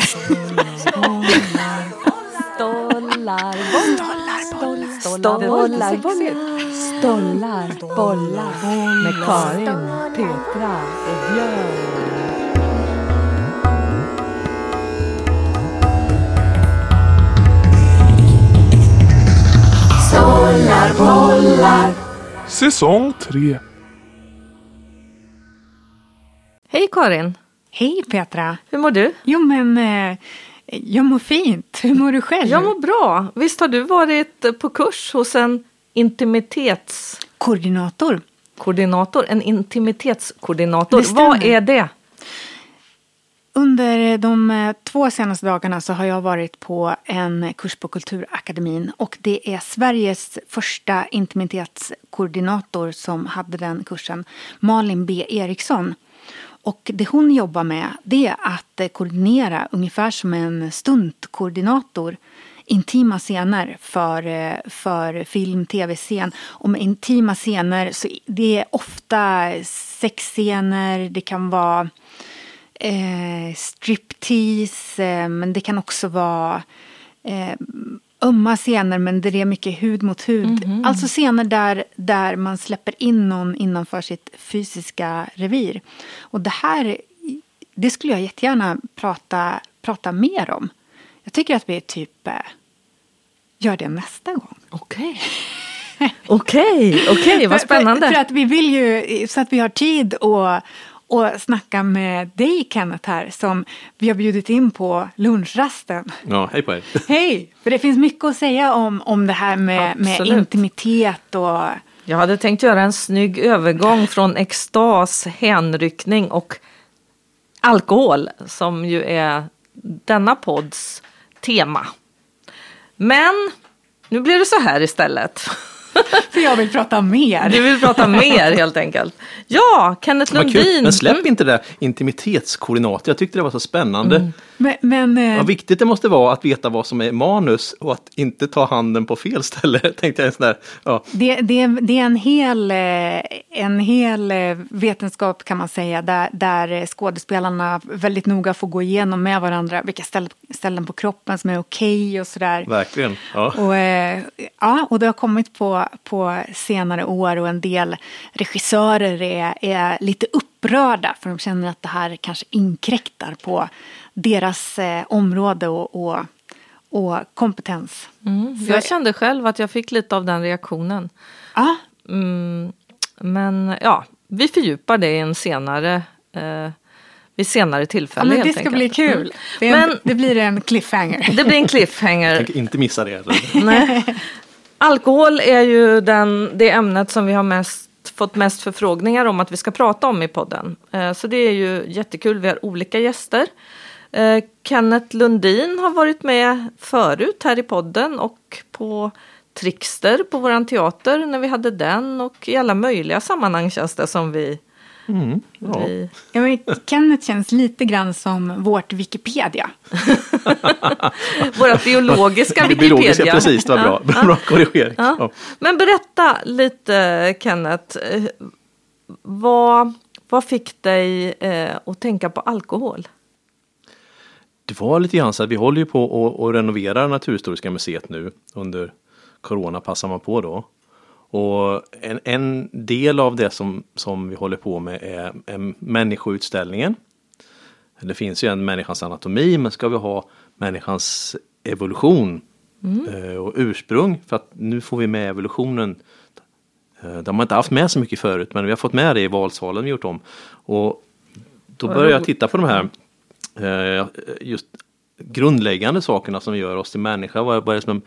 Stollar, bollar, stollar, bollar, stollar, bollar med Karin, Petra och Björn. Stollar, bollar. Säsong 3. Hej Karin, Hej Petra! hur mår du? Jo men, eh, jag mår fint. Hur mår du själv? Jag mår bra. Visst har du varit på kurs hos en intimitetskoordinator? Koordinator. En intimitetskoordinator. Vad är det? Under de eh, två senaste dagarna så har jag varit på en kurs på Kulturakademin och det är Sveriges första intimitetskoordinator som hade den kursen, Malin B Eriksson. Och det hon jobbar med det är att eh, koordinera ungefär som en stuntkoordinator intima scener för, eh, för film, tv-scen. Och med intima scener så det är ofta sexscener, det kan vara eh, striptease, eh, men det kan också vara eh, ömma scener men där det är mycket hud mot hud. Alltså scener där, där man släpper in någon innanför sitt fysiska revir. Och det här, det skulle jag jättegärna prata, prata mer om. Jag tycker att vi typ eh, gör det nästa gång. Okej. Okej, okej, vad spännande. För, för att vi vill ju, så att vi har tid att och snacka med dig Kenneth här som vi har bjudit in på lunchrasten. Ja, hej på er. Hej! För det finns mycket att säga om, om det här med, med intimitet och Jag hade tänkt göra en snygg övergång från extas, hänryckning och alkohol som ju är denna podds tema. Men nu blir det så här istället. för jag vill prata mer. Du vill prata mer helt enkelt. Ja, Kenneth. Lundin. Men släpp Mm. inte det där intimitetskoordinator. Jag tyckte det var så spännande. Men, men eh, Vad viktigt det måste vara att veta vad som är manus och att inte ta handen på fel ställe. Tänkte jag en sån där, ja. det, det, det är en hel, eh, en hel eh, vetenskap kan man säga där, där skådespelarna väldigt noga får gå igenom med varandra vilka ställ, ställen på kroppen som är okej och sådär. Verkligen. Ja. Och, ja, och det har kommit på, på senare år och en del regissörer är, är lite upprörda för de känner att det här kanske inkräktar på deras eh, område och, och, och kompetens. Mm. Jag kände själv att jag fick lite av den reaktionen. Ja, Mm, men ja, vi fördjupar det i en senare, eh, vid senare ja tillfälle men det ska enkelt. bli kul. Mm. Det, är en, Men- det blir en cliffhanger. Det blir en cliffhanger. Tänker inte missa det. Nej. Alkohol är ju den, det ämnet som vi har mest, fått mest förfrågningar om att vi ska prata om i podden. Eh, så det är ju jättekul. Vi har olika gäster. Eh, Kenneth Lundin har varit med förut här i podden och på Trixter på våran teater när vi hade den och i alla möjliga sammanhang känns det som vi... Mm, ja. vi Ja, men Kenneth känns lite grann som vårt Wikipedia. vårat biologiska Wikipedia. biologiska, precis, det var bra. Ja, Bra korrigering. Ja. Ja. Men berätta lite Kenneth. eh, Vad, vad fick dig eh, att tänka på alkohol? Det var lite grann så att vi håller ju på att att renovera Naturhistoriska museet nu. Under Corona passar man på då. Och en, en del av det som, som vi håller på med är, är människoutställningen. Det finns ju en människans anatomi men ska vi ha människans evolution eh, och ursprung för att nu får vi med evolutionen. Eh, Det har man inte haft med så mycket förut men vi har fått med det i valsalen vi gjort om. Och då Vad började jag titta på de här eh, just grundläggande sakerna som gör oss till människa. Vad, vad, är, det som är,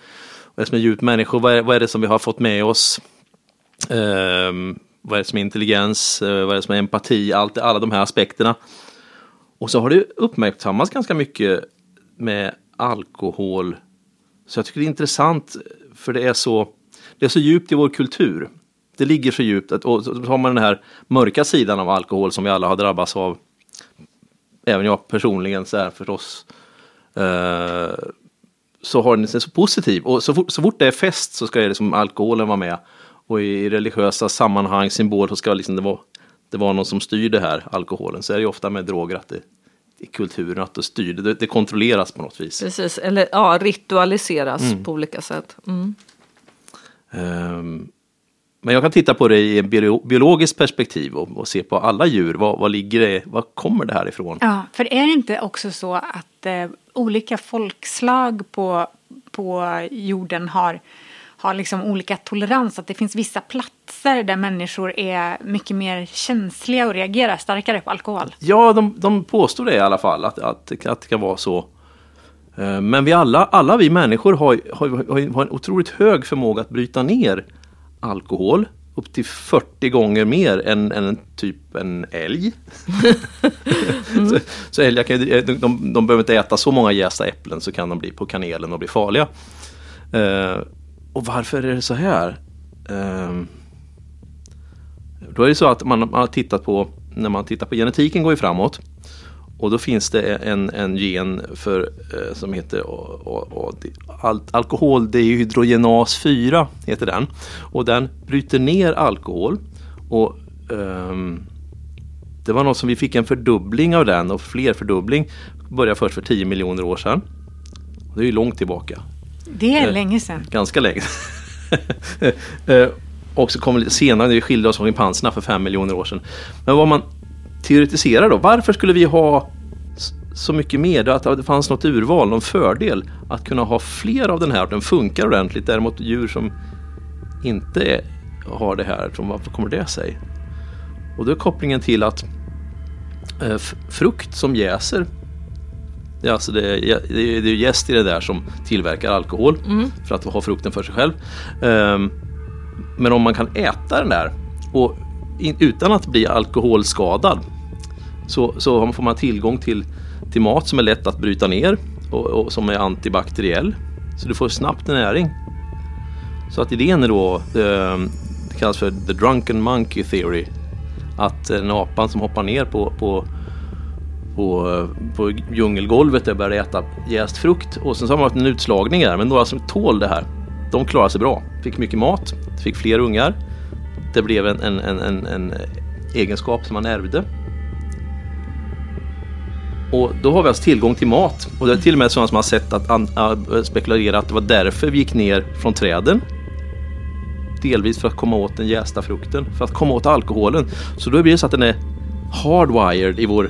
vad är det som är djupt människor? Vad är, vad är det som vi har fått med oss? Ehm, vad är det som är intelligens? Eh, vad är det som är empati? Allt, alla de här aspekterna. Och så har det uppmärksammats ganska mycket med alkohol. Så jag tycker det är intressant för det är så, det är så djupt i vår kultur. Det ligger så djupt att, och så har man den här mörka sidan av alkohol som vi alla har drabbats av. Även jag personligen så här förstås. Eh, så har den sig så positiv. Och så fort, så fort det är fest så ska det liksom alkoholen vara med. Och i religiösa sammanhang, symbol, så ska liksom det vara, det vara någon som styr det här, alkoholen. Så är det ju ofta med droger att det i kulturen, att det styr, det, det kontrolleras på något vis. Precis, eller ja, ritualiseras Mm. på olika sätt. Mm. Ehm, Men jag kan titta på det i ett bio- biologiskt perspektiv och, och se på alla djur. Vad, vad ligger det, vad kommer det här ifrån? Ja, för är det inte också så att eh, olika folkslag på, på jorden har, har liksom olika tolerans? Att det finns vissa platser där människor är mycket mer känsliga och reagerar starkare på alkohol? Ja, de, de påstår det i alla fall, att, att, att det kan vara så. Eh, Men vi alla, alla vi människor har, har, har, en otroligt hög förmåga att bryta ner alkohol. Upp till 40 gånger mer än, än typ en älg. så, så älgar kan, de, de, de behöver inte äta så många jästa äpplen så kan de bli på kanelen och bli farliga. Eh, och varför är det så här? Ehm, då är det så att man, man har tittat på, när man tittar på genetiken går ju framåt. Och då finns det en, en gen för, eh, som heter och, och, al, alkoholdehydrogenas 4. Heter den. Och den bryter ner alkohol. Och ehm, Det var något som vi fick en fördubbling av den och fler fördubbling. Började först för 10 miljoner år sedan. Det är ju långt tillbaka det är Eh, länge sedan. ganska länge. Eh, och så kommer lite senare när vi skilde oss från schimpanserna för fem miljoner år sedan. Men vad man teoretiserar då, varför skulle vi ha så mycket mer, att det fanns något urval, någon fördel att kunna ha fler av den här, den funkar ordentligt. Däremot djur som inte har det här, varför kommer det sig? Och då är kopplingen till att eh, frukt som jäser det alltså det, det är det är jäst i det där som tillverkar alkohol för att ha frukten för sig själv. Ehm, men om man kan äta den där och in, utan att bli alkoholskadad så, så får man tillgång till, till mat som är lätt att bryta ner och, och som är antibakteriell. Så du får snabbt näring. Så att idén är då, ehm, det kallas för the drunken monkey theory. Att en apan som hoppar ner på, på på, på djungelgolvet där jag började äta jäst frukt och sen så har man haft en utslagning där men några som tål det här de klarar sig bra. Fick mycket mat, fick fler ungar. Det blev en, en, en, en, en egenskap som man ärvde. Och då har vi alltså tillgång till mat och det är till och med sådana som har sett att an, spekulera att det var därför vi gick ner från träden. Delvis för att komma åt den jästa frukten, för att komma åt alkoholen. Så då blir det så att den är hardwired i, vår,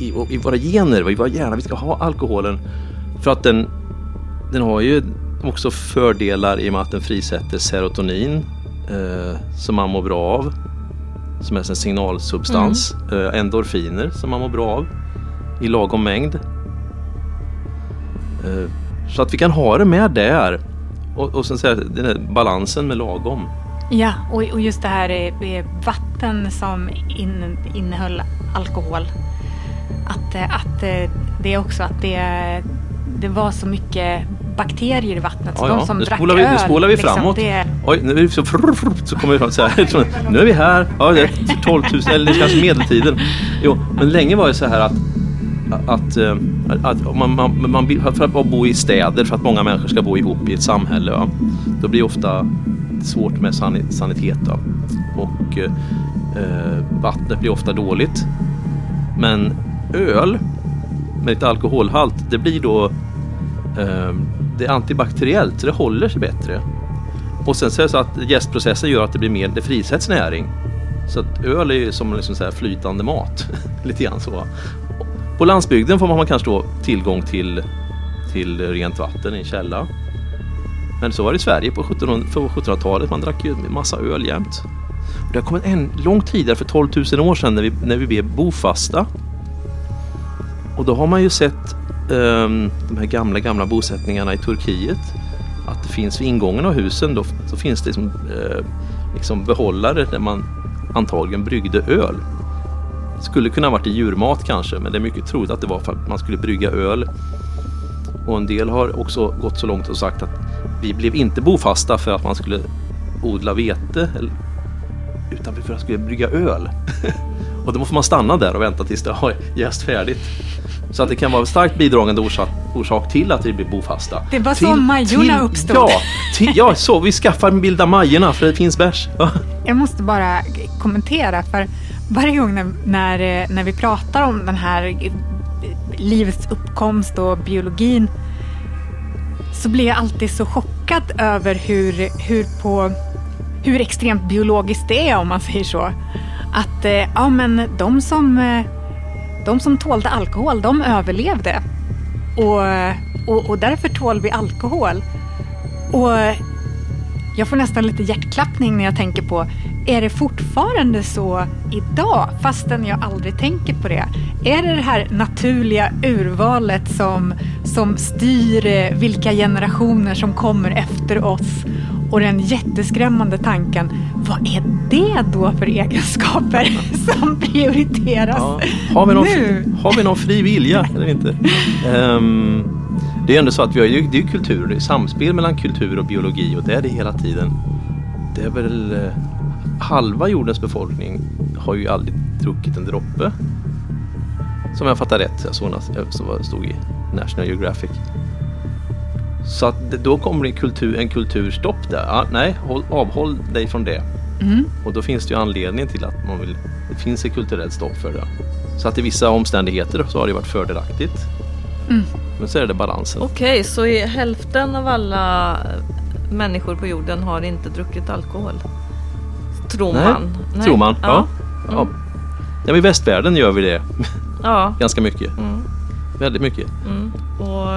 i, i våra gener, i våra hjärnor. Vi ska ha alkoholen för att den, den har ju också fördelar i och med att den frisätter serotonin eh, som man mår bra av. Som är en signalsubstans. Eh, endorfiner som man mår bra av i lagom mängd. Eh, så att vi kan ha det med där. Och, och sen säga den här balansen med lagom. Ja, och, och just det här är, är vatten som in, innehöll alkohol. Att, eh, att eh, det är också att det, det var så mycket bakterier i vattnet. Så Ja, de som Nu drack vi, nu öl, spolar vi liksom, framåt. Det, Oj, nu är vi så, så kommer vi fram så här. Nu är vi här. Ja, det är 12 000 eller kanske medeltiden. Jo, men länge var det så här att att, eh, att man, man, man, för att bo i städer, för att många människor ska bo ihop i ett samhälle, va? då blir det ofta svårt med sani- sanitet. Va? Och eh, vattnet blir ofta dåligt. Men öl med lite alkoholhalt, det blir då eh, det är antibakteriellt, så det håller sig bättre. Och sen så är det så att jästprocessen gör att det blir mer, det frisätts näring. Så att öl är ju som liksom så här flytande mat. Lite grann så. På landsbygden får man kanske då tillgång till, till rent vatten i en källa. Men så var det i Sverige på 1700-talet. Man drack ju en massa öl jämt. Och det har kommit en långt tidigare, för 12 000 år sedan, när vi, när vi blev bofasta. Och då har man ju sett um, de här gamla, gamla bosättningarna i Turkiet. Att det finns vid ingången av husen, då, så finns det liksom, eh, liksom behållare där man antagligen bryggde öl. Skulle kunna ha varit i djurmat kanske, men det är mycket troligt att det var för att man skulle brygga öl. Och en del har också gått så långt och sagt att vi blev inte bofasta för att man skulle odla vete, utan för att man skulle brygga öl. och då måste man stanna där och vänta tills det har jäst färdigt. Så att det kan vara en starkt bidragande orsak, orsak till att vi blir bofasta. Det var så Majorna till- uppstod. Ja, till, ja, så vi skaffar en bild av Majorna för det finns bärs. Ja. Jag måste bara kommentera för varje gång när, när, när vi pratar om den här livets uppkomst och biologin så blir jag alltid så chockad över hur, hur, på, hur extremt biologiskt det är om man säger så. Att eh, ja, men de, som, eh, de som tålde alkohol, de överlevde. Och, och, och därför tål vi alkohol. Och jag får nästan lite hjärtklappning när jag tänker på, är det fortfarande så idag, fastän jag aldrig tänker på det? Är det det här naturliga urvalet som, som styr eh, vilka generationer som kommer efter oss? Och den jätteskrämmande tanken, vad är det då för egenskaper som prioriteras Ja. Har, vi någon, nu? har vi någon fri vilja eller inte? Ehm, det är ändå så att vi har det är kultur, det är samspel mellan kultur och biologi och det är det hela tiden. Det är väl eh, halva jordens befolkning har ju aldrig druckit en droppe. Som jag fattar rätt, jag såg som var- stod i National Geographic. Så att då kommer det en, kultur, en kulturstopp där. Ja, nej, håll, avhåll dig från det. Mm. Och då finns det ju anledning till att man vill, det finns ett kulturellt stopp för det. Så att i vissa omständigheter så har det varit fördelaktigt. Mm. Men så är det balansen. Okej, så i hälften av alla människor på jorden har inte druckit alkohol? Tror Nej, man. Tror man. Ja. Ja. Ja. Ja, I västvärlden gör vi det ja. ganska mycket. Mm. Väldigt mycket. Mm. Och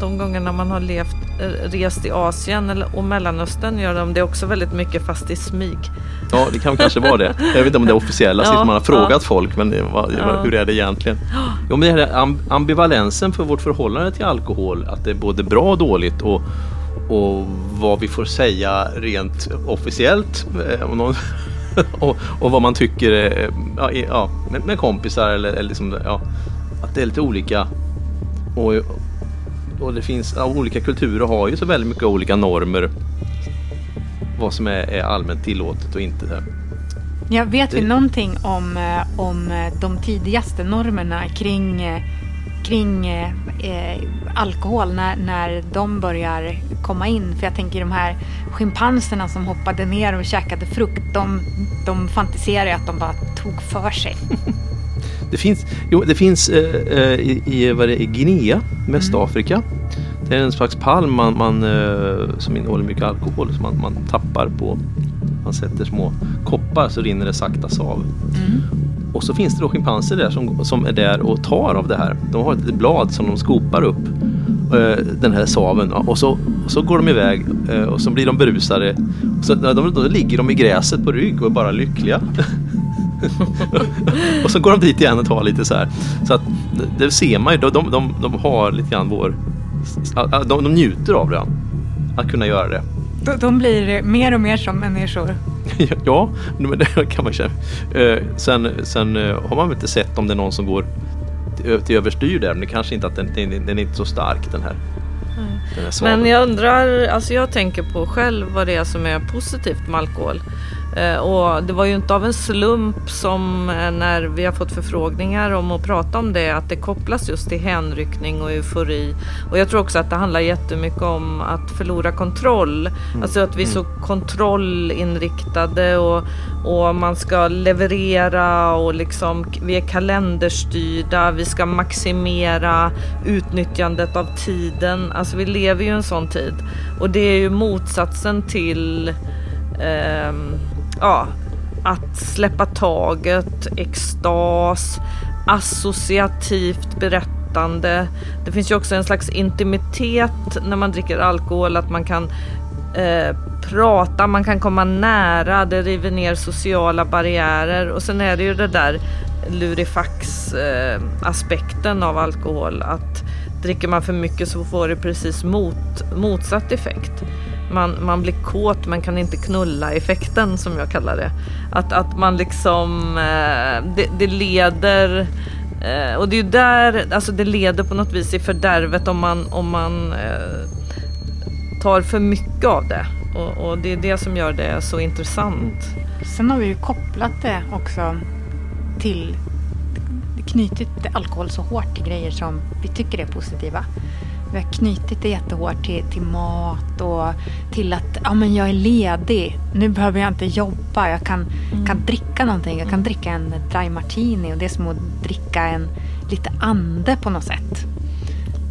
de gångerna man har levt, eh, rest i Asien eller, och Mellanöstern gör de det också väldigt mycket fast i smyg. Ja, det kan kanske vara det. Jag vet inte om det är officiella Ja, siffror. Man har ja. frågat folk, men var, Ja. hur är det egentligen? Jo, men det här am- ambivalensen för vårt förhållande till alkohol, att det är både bra och dåligt och, och vad vi får säga rent officiellt eh, och, och vad man tycker eh, ja, ja, med kompisar eller, eller liksom, ja, att det är lite olika. Och, och det finns, ja, olika kulturer har ju så väldigt mycket olika normer vad som är, är allmänt tillåtet och inte. Ja, vet vi Det- någonting om, eh, om eh, de tidigaste normerna kring, eh, kring eh, alkohol när, när de börjar komma in? För jag tänker de här schimpanserna som hoppade ner och käkade frukt, de, de fantiserar ju att de bara tog för sig. Det finns, jo, det finns eh, eh, i, i, vad det är, Guinea, Västafrika. Det är en slags palm man, man, eh, som innehåller mycket alkohol som man, man tappar på. Man sätter små koppar så rinner det sakta sav. Och så finns det då schimpanser där som, som är där och tar av det här. De har ett litet blad som de skopar upp eh, den här saven och så, och så går de iväg eh, och så blir de berusade. Så, då, då ligger de i gräset på rygg och är bara lyckliga. och så går de dit igen och tar lite så här. Så att det, ser man ju, de, de, de, de har lite grann vår... De, de njuter av det. Att kunna göra det. De, de blir mer och mer som människor. ja, men det kan man känna. Eh, sen sen eh, har man väl inte sett om det är någon som går till, till överstyr där. Men det kanske inte att den, den, den är inte så stark den här. Men jag undrar, alltså jag tänker på själv vad det är som är positivt med alkohol. Eh, och det var ju inte av en slump som eh, när vi har fått förfrågningar om att prata om det, att det kopplas just till hänryckning och eufori. Och jag tror också att det handlar jättemycket om att förlora kontroll. Alltså att vi är så kontrollinriktade och, och man ska leverera och liksom vi är kalenderstyrda, vi ska maximera utnyttjandet av tiden. Alltså vi lever ju en sån tid. Och det är ju motsatsen till ehm, ja, att släppa taget, extas, associativt berättande. Det finns ju också en slags intimitet när man dricker alkohol, att man kan eh, prata, man kan komma nära, det river ner sociala barriärer och sen är det ju det där lurifax eh, av alkohol att dricker man för mycket så får det precis mot, motsatt effekt. Man, man blir kåt men kan inte knulla effekten som jag kallar det. Att, att man liksom, eh, det, det leder eh, och det är ju där, alltså det leder på något vis i fördärvet om man, om man eh, tar för mycket av det. Och, och det är det som gör det så intressant. Sen har vi ju kopplat det också till knutit alkohol så hårt till grejer som vi tycker är positiva. Vi har knutit det jättehårt till, till mat och till att ja, men jag är ledig. Nu behöver jag inte jobba. Jag kan, kan dricka någonting. Jag kan dricka en dry martini och det är som att dricka en lite ande på något sätt.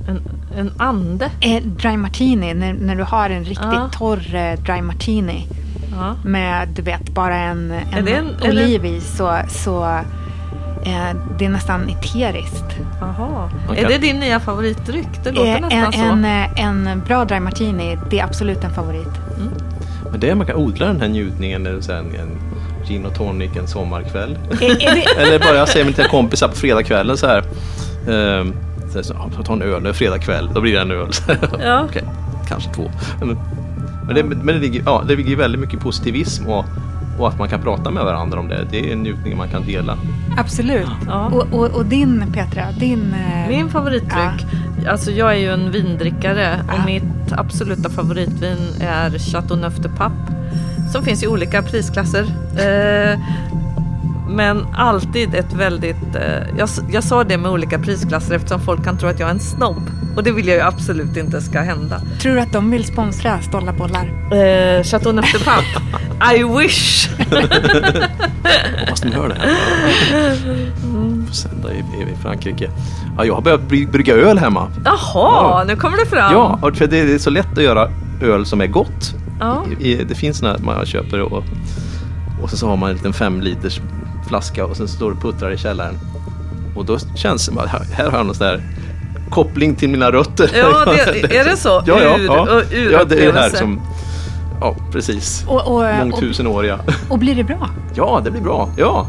En, en ande. Eh, dry martini, när, när du har en riktigt Ja. torr eh, dry martini Ja. med du vet bara en, en, en- oliv i så, så det är nästan eteriskt. Jaha. Man Är det din nya favoritdryck? Det låter Eh, nästan en, så. en, eh, en bra dry martini, det är absolut en favorit. Men det är man kan odla den här njutningen när det är så här en, en gin och tonic en sommarkväll. är, är det, Eller bara jag säger med till kompisar på fredagskvällen så här. ehm, så så, ta en öl, det är fredag kväll, då blir det en öl. Ja. Okej, kanske två. Men, men, det, men det, ligger, ja, det ligger väldigt mycket positivism och, och att man kan prata med varandra om det. Det är en njutning man kan dela. absolut. Ja. Och, och, och din Petra, din... eh, Min favoritdryck, alltså jag är ju en vindrickare och Ja. mitt absoluta favoritvin är Chateau Neuf de Pape. Som finns i olika prisklasser. Eh, men alltid ett väldigt, eh, jag, jag sa det med olika prisklasser eftersom folk kan tro att jag är en snobb. Och det vill jag ju absolut inte ska hända. Tror du att de vill sponsra Stolla bollar? Eh, Chateau Pape, I wish! Hoppas de hör det. Får sända i, i Frankrike. Ja, jag har börjat bry- brygga öl hemma. Jaha, Ja. nu kommer det fram. Ja, och för det är så lätt att göra öl som är gott. Ja. I, i, det finns när man köper och, och så, så har man en liten fem liters flaska och sen står det puttrar i källaren. Och då känns det bara, här, här har jag någon sån där koppling till mina rötter. Ja, det, är det så? ja, ja, ja. och ur ja, det är det här som, ja precis. Och, och, och, Mångtusenåriga. och blir det bra? Ja, det blir bra. Ja,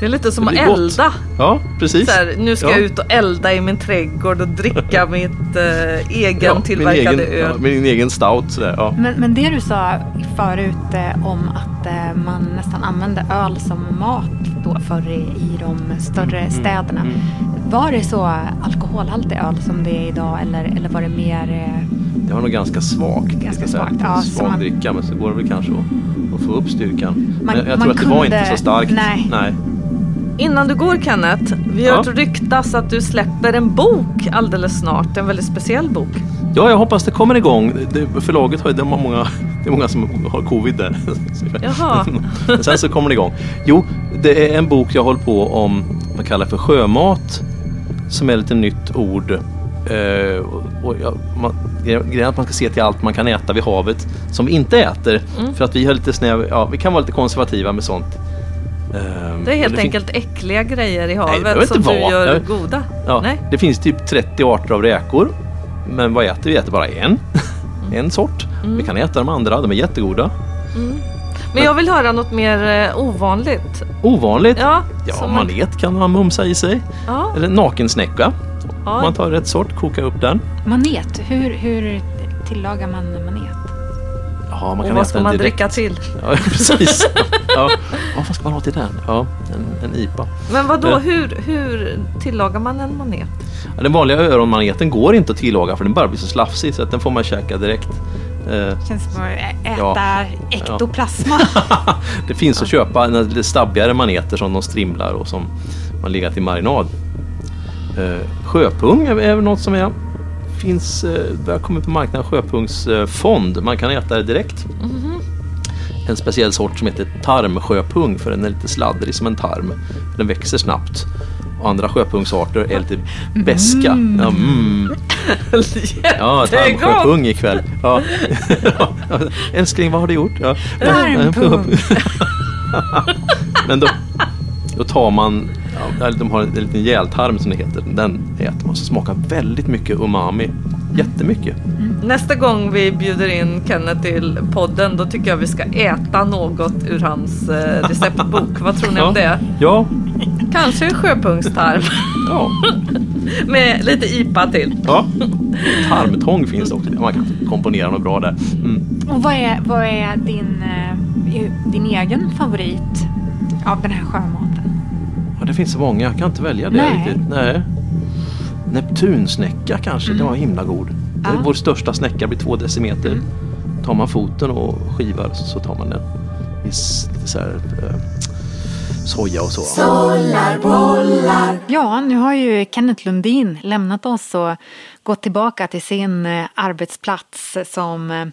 Det är lite som att gott. elda. ja precis. Så här, nu ska ja. jag ut och elda i min trädgård och dricka mitt eh, egen Ja, tillverkade min egen, öl. Ja, min egen stout. Sådär, ja. Men, men det du sa förut eh, om att eh, man nästan använde öl som mat då förr i, i de större städerna. mm. Var det så alkoholhaltig öl som det är idag eller, eller var det mer... Eh, Det var nog ganska svagt. Ganska svagt, ja, så Svag man- dricka men så går det väl kanske att, att få upp styrkan. Man- men jag tror att det var inte så starkt. nej. Nej. Innan du går Kenneth, vi har Ja. hört ryktas att du släpper en bok alldeles snart. En väldigt speciell bok. Ja, jag hoppas det kommer igång. Det, förlaget har ju, de har många, det är många som har covid där. Jaha. Sen så kommer det igång. Jo, det är en bok jag håller på om, man kallar för sjömat. Som är lite nytt ord. Eh, och jag, man, grejen är att man ska se till allt man kan äta vid havet som vi inte äter. Mm. För att vi har lite snäv, ja, vi kan vara lite konservativa med sånt. Eh, Det är helt fin- enkelt äckliga grejer i det havet inte som du vara. gör Nej. goda. Ja, Nej? Det finns typ 30 arter av räkor. Men vad äter vi? Vi äter bara en. en sort. Mm. Vi kan äta de andra, de är jättegoda. Men jag vill höra något mer eh, ovanligt. Ovanligt. Ja, Ja, manet kan man mumsa i sig. Ja, Eller nakensnäcka. ja. Man tar rätt sort, kokar upp den. manet, hur, hur tillagar man manet? Ja, man Och kan vad äta ska man direkt. dricka till? Ja, precis. ja. ja, vad ska man ha till den? Ja, en, en IPA. Men vad då? Ja. Hur, hur tillagar man en manet? Ja, den vanliga öronmaneten går inte att tillaga för den bara blir så slafsig så att den får man käka direkt. Eh, Känns som att äta Ja. ektoplasma. Det finns att köpa lite stabbigare maneter som de strimlar och som man legat i marinad. Eh, sjöpung är, är väl något som är finns, eh, börjar komma på marknaden, sjöpungsfond. Man kan äta det direkt. En speciell sort som heter tarmsjöpung för den är lite sladdrig som en tarm. Den växer snabbt. Andra sjöpungsarter är lite beska. Ja, mm. ja tarmsjöpung ikväll. Ja. Älskling, vad har du gjort? Ja. Tarmpung. Men då, då tar man, ja, de har en liten gältarm som det heter. Den äter man så smakar väldigt mycket umami. Jättemycket. Nästa gång vi bjuder in Kenneth till podden då tycker jag vi ska äta något ur hans eh, receptbok. Vad tror ni om det? Ja, Kanske en sjöpungstarm ja, med lite IPA till. ja. Tarmtång finns det också. Man kan komponera något bra där. Mm. Och vad är, vad är din, eh, din egen favorit av den här sjömaten? Det finns så många, jag kan inte välja det Nej. riktigt. Nej. Neptunsnäcka kanske, det var himla god. Det är Ja. Vår största snäcka blir två decimeter. Tar man foten och skivar så tar man den i så här, eh, soja och så. Ja, nu har ju Kenneth Lundin lämnat oss och gått tillbaka till sin eh, arbetsplats som eh,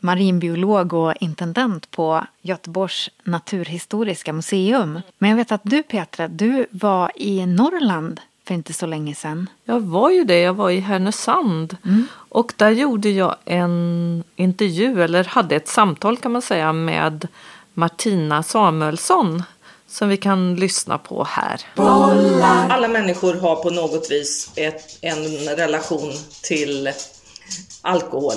marinbiolog och intendent på Göteborgs naturhistoriska museum. Men jag vet att du Petra, du var i Norrland för inte så länge sedan. Jag var ju det, jag var i Härnösand. Och där gjorde jag en intervju, eller hade ett samtal kan man säga, med Martina Samuelsson. Som vi kan lyssna på här. Alla människor har på något vis ett, en relation till alkohol.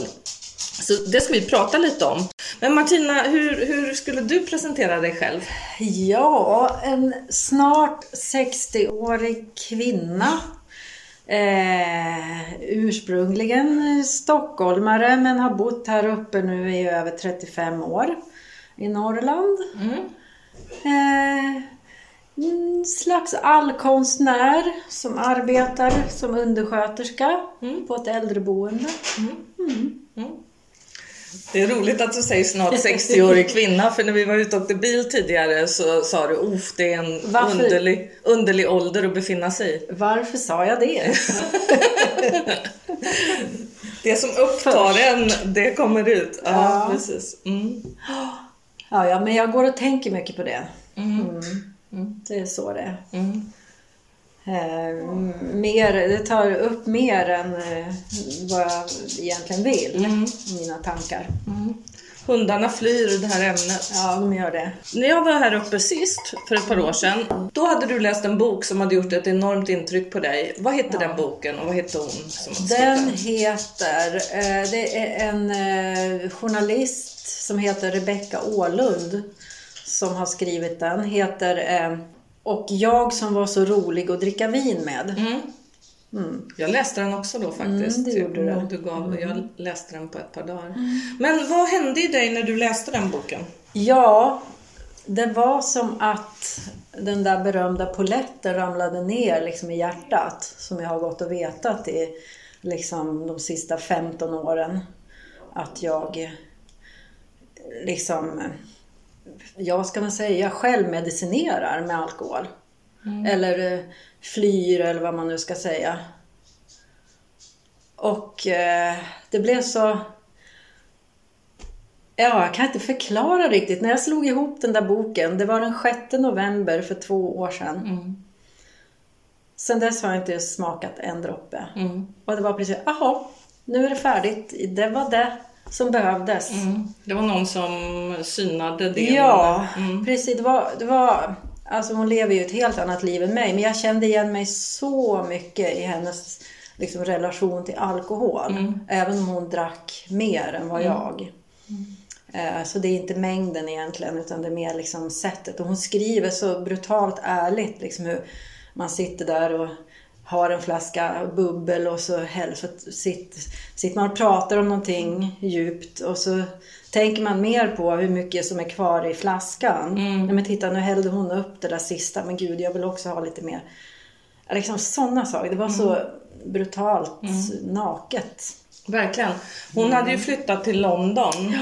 Så det ska vi prata lite om. Men Martina, hur, hur skulle du presentera dig själv? Ja, en snart 60-årig kvinna. Eh, ursprungligen stockholmare men har bott här uppe nu i över 35 år i Norrland. Eh, en slags allkonstnär som arbetar som undersköterska på ett äldreboende. Det är roligt att du säger snart 60-årig kvinna, för när vi var ute och åkte bil tidigare så sa du uff, det är en Varför? underlig, underlig ålder att befinna sig i. Varför sa jag det? Det som upptar en, det kommer ut. Ja, Ja. precis. Mm. Ja, ja, men jag går och tänker mycket på det. Mm. Det är så det är. Mm. Eh, mer, det tar upp mer än eh, vad jag egentligen vill, mina tankar. Hundarna flyr det här ämnet. Ja, de gör det. När jag var här uppe sist, för ett par år sedan, då hade du läst en bok som hade gjort ett enormt intryck på dig. Vad hette den boken och vad hette hon som Den heter, eh, det är en eh, journalist som heter Rebecka Ålund som har skrivit den. Heter eh, Och jag som var så rolig att dricka vin med. den? Jag läste den också då faktiskt. Mm, det gjorde du. Du gav, jag läste den på ett par dagar. Men vad hände i dig när du läste den boken? Ja, det var som att den där berömda poletten ramlade ner liksom i hjärtat. Som jag har gått och vetat i liksom de sista 15 åren. Att jag liksom, ja vad ska man säga, självmedicinerar med alkohol. Eller eh, flyr eller vad man nu ska säga. Och eh, det blev så Ja, jag kan inte förklara riktigt. När jag slog ihop den där boken, det var den 6 november för två år sedan. Sen dess har jag inte smakat en droppe. Och det var precis, jaha, nu är det färdigt. Det var det som behövdes. Det var någon som synade det. Ja, precis. Det var, det var, alltså hon lever ju ett helt annat liv än mig, men jag kände igen mig så mycket i hennes liksom, relation till alkohol. Även om hon drack mer än vad jag. Eh, Så det är inte mängden egentligen, utan det är mer liksom sättet. Och hon skriver så brutalt ärligt, liksom hur man sitter där och har en flaska bubbel och så, häll, så sitter, sitter man och pratar om någonting djupt och så tänker man mer på hur mycket som är kvar i flaskan. Nej, men titta, nu hällde hon upp det där sista, men gud, jag vill också ha lite mer. Liksom sådana saker. Det var så brutalt naket. Verkligen. Hon hade ju flyttat till London.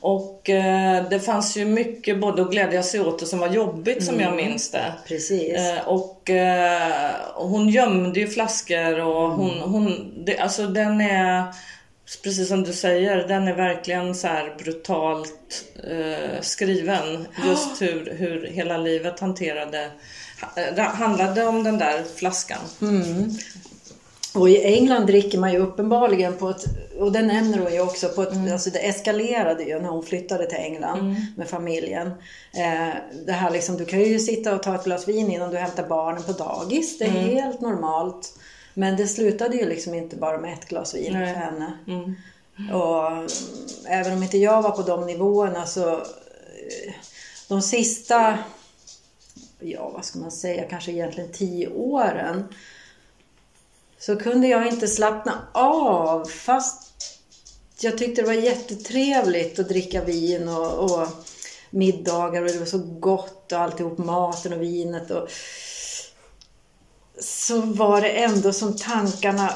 Och eh, det fanns ju mycket både att glädja sig åt och som var jobbigt som jag minns det. Precis. Eh, och eh, hon gömde ju flaskor och hon, hon det, alltså den är Precis som du säger, den är verkligen så här brutalt eh, skriven. Just hur, hur hela livet hanterade, ha- det handlade om den där flaskan. Och i England dricker man ju uppenbarligen på ett, och det nämner hon ju också, på ett, alltså det eskalerade ju när hon flyttade till England med familjen. Eh, det här liksom, du kan ju sitta och ta ett glas vin innan du hämtar barnen på dagis, det är helt normalt. Men det slutade ju liksom inte bara med ett glas vin Nej. för henne. Och mm, även om inte jag var på de nivåerna så eh, de sista, ja vad ska man säga, kanske egentligen tio åren så kunde jag inte slappna av fast jag tyckte det var jättetrevligt att dricka vin och, och middagar och det var så gott och alltihop maten och vinet och så var det ändå som tankarna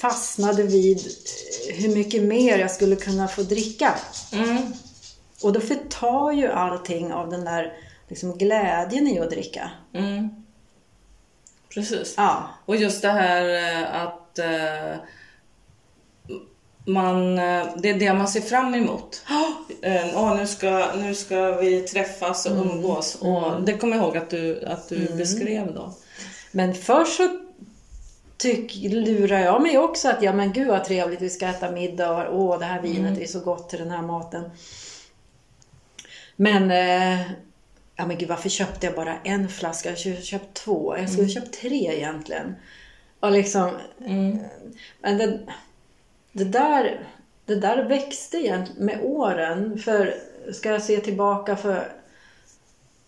fastnade vid hur mycket mer jag skulle kunna få dricka. Och då förtar ju allting av den där liksom glädjen i att dricka. Mm. Precis. Ja. Och just det här eh, att eh, man, eh, det är det man ser fram emot. Åh, nu, ska, nu ska vi träffas och umgås. Och det kommer jag ihåg att du, att du beskrev då. Men först så tyck, lurar jag mig också att ja men gud vad trevligt, vi ska äta middag och åh det här vinet är så gott till den här maten. Men, eh, ja men gud varför köpte jag bara en flaska? Jag skulle köpt två, jag skulle köpt tre egentligen. Och liksom, men det, det där, det där växte egentligen med åren. För ska jag se tillbaka för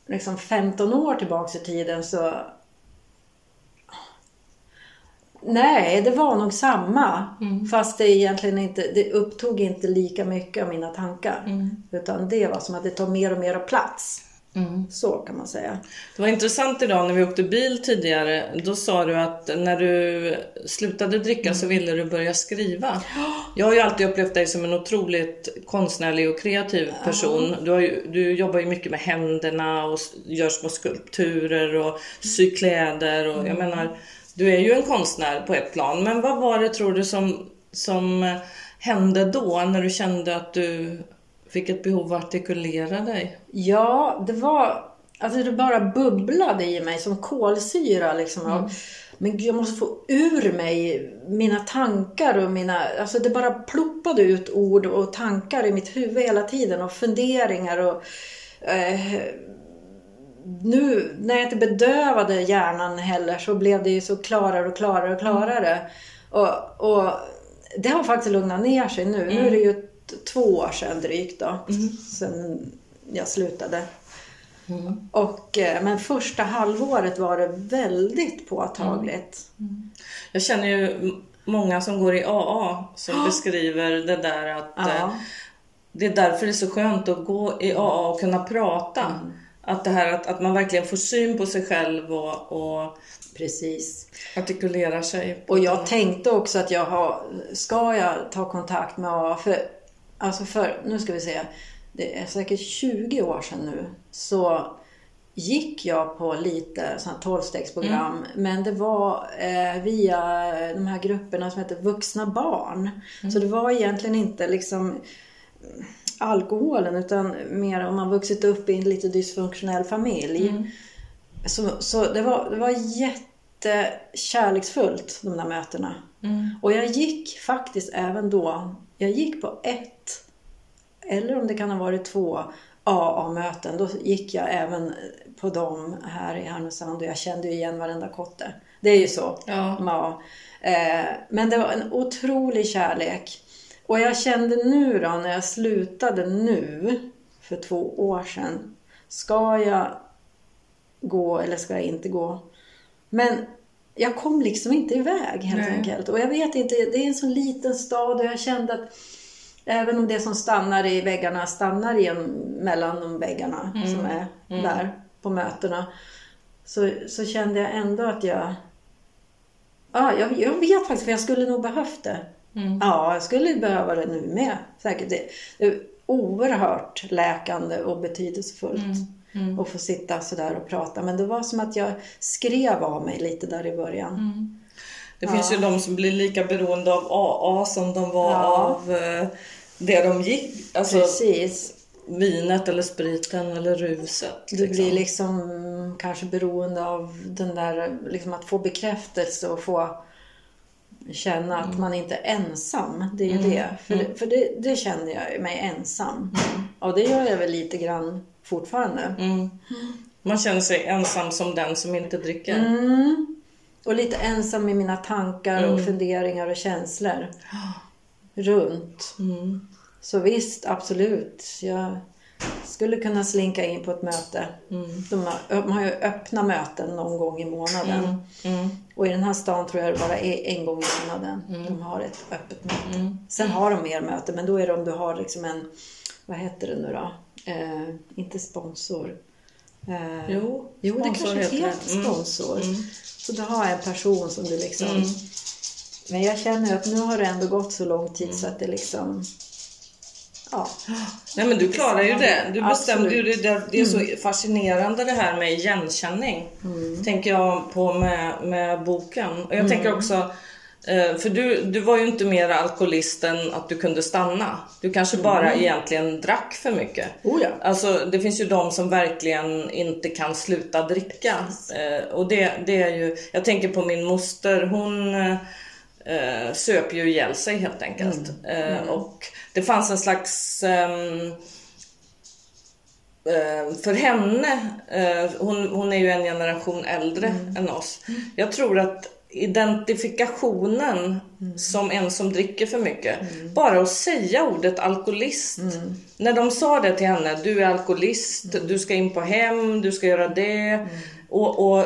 liksom 15 år tillbaks i tiden så Nej, det var nog samma. Fast det egentligen inte, det upptog inte lika mycket av mina tankar. Utan det var som att det tar mer och mer av plats. Så kan man säga. Det var intressant idag när vi åkte bil tidigare. Då sa du att när du slutade dricka så ville du börja skriva. Jag har ju alltid upplevt dig som en otroligt konstnärlig och kreativ person. Du, ju, du jobbar ju mycket med händerna och gör små skulpturer och syr kläder. Och jag menar, du är ju en konstnär på ett plan. Men vad var det tror du som, som hände då när du kände att du fick ett behov att artikulera dig? Ja, det var... Alltså det bara bubblade i mig som kolsyra liksom. Av, Men gud, jag måste få ur mig mina tankar och mina... Alltså det bara ploppade ut ord och tankar i mitt huvud hela tiden och funderingar och... Eh, nu när jag inte bedövade hjärnan heller så blev det ju så klarare och klarare och klarare. Och, och det har faktiskt lugnat ner sig nu. Nu är det ju t- två år sedan drygt då. Sen jag slutade. Och, eh, men första halvåret var det väldigt påtagligt. Jag känner ju många som går i AA som beskriver det där att Ja. eh, det är därför det är så skönt att gå i AA och kunna prata. Mm. Att det här att, att man verkligen får syn på sig själv och, och Precis. artikulerar sig. Och jag tänkte också att jag har, ska jag ta kontakt med AA? För, alltså för, nu ska vi se, det är säkert 20 år sedan nu, så gick jag på lite sådana tolvstegsprogram. Men det var eh, via de här grupperna som heter Vuxna Barn. Så det var egentligen inte liksom alkoholen utan mer om man vuxit upp i en lite dysfunktionell familj. Så, så det, var, det var jättekärleksfullt de där mötena. Och jag gick faktiskt även då, jag gick på ett, eller om det kan ha varit två AA-möten. Då gick jag även på dem här i Härnösand och jag kände ju igen varenda kotte. Det är ju så. Ja. Ja. Eh, Men det var en otrolig kärlek. Och jag kände nu då när jag slutade nu för två år sedan. Ska jag gå eller ska jag inte gå? Men jag kom liksom inte iväg helt Nej. enkelt. Och jag vet inte, det är en så liten stad och jag kände att även om det som stannar i väggarna stannar igen mellan de väggarna som är där på mötena. Så, så kände jag ändå att jag... Ja, jag, jag vet faktiskt, för jag skulle nog behövt det. Ja, jag skulle behöva det nu med. Säkert. Det, det är oerhört läkande och betydelsefullt att få sitta sådär och prata. Men det var som att jag skrev av mig lite där i början. Det finns ju de som blir lika beroende av AA som de var Ja. av eh, det de gick. Alltså Precis. vinet eller spriten eller ruset. Du blir liksom kanske beroende av den där, liksom att få bekräftelse och få känna att man inte är ensam. Det är ju det. För, det, för det, det kände jag mig ensam. Och det gör jag väl lite grann fortfarande. Mm. Man känner sig ensam som den som inte dricker. Mm. Och lite ensam i mina tankar och funderingar och känslor. Runt. Mm. Så visst, absolut. Jag skulle kunna slinka in på ett möte. De, har, de har ju öppna möten någon gång i månaden. Mm. Och i den här stan tror jag det bara är en gång i månaden de har ett öppet möte. Sen har de mer möten, men då är det om du har liksom en, vad heter det nu då? Eh, inte sponsor. Eh, Jo, jo, det kanske heter Mm. sponsor. Så du har en person som du liksom... Men jag känner att nu har det ändå gått så lång tid så att det liksom... ja. Nej men du klarar ju det. Du bestämde ju det. där- Det är så fascinerande det här med igenkänning. Tänker jag på med, med boken. Och jag tänker också, för du, du var ju inte mer alkoholist än att du kunde stanna. Du kanske bara egentligen drack för mycket. Oh ja. Alltså det finns ju de som verkligen inte kan sluta dricka. Eh, och det, det är ju, jag tänker på min moster, hon eh, eh, söp ju ihjäl sig helt enkelt. Eh, och det fanns en slags ehm, eh, för henne, eh, hon, hon är ju en generation äldre än oss. Jag tror att identifikationen som en som dricker för mycket, bara att säga ordet alkoholist. När de sa det till henne, du är alkoholist, du ska in på hem, du ska göra det. Och, och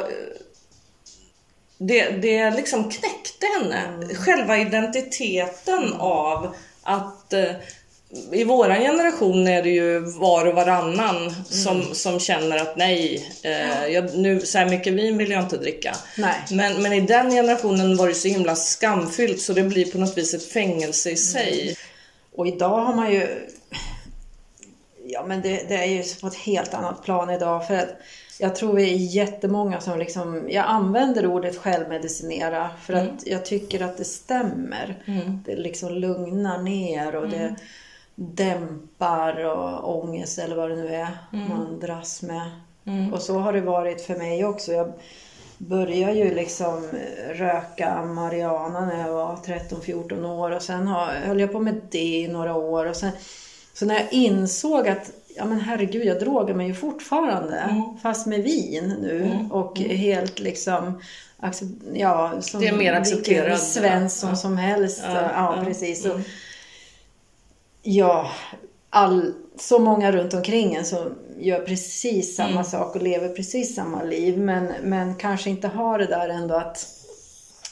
det, det liksom knäckte henne. Själva identiteten av att eh, i våran generation är det ju var och varannan som, som känner att nej, eh, jag, nu, så här mycket vin vill jag inte dricka. Nej. Men, men i den generationen var det så himla skamfyllt så det blir på något vis ett fängelse i sig. Och idag har man ju... Ja men det, det är ju på ett helt annat plan idag. För att jag tror vi är jättemånga som liksom... Jag använder ordet självmedicinera för att jag tycker att det stämmer. Det liksom lugnar ner och det dämpar och ångest eller vad det nu är man dras med. Och så har det varit för mig också. Jag började ju liksom röka marijuana när jag var 13-14 år och sen höll jag på med det i några år. Och sen, så när jag insåg att ja men herregud, jag drogar mig ju fortfarande. Fast med vin nu. Och helt liksom... Ja, som Det är mer accepterat. vilken Svensson Ja. som helst. Ja, ja, precis. mm. Och, ja, all, så många runt omkring en som gör precis samma sak och lever precis samma liv. Men, men kanske inte har det där ändå att...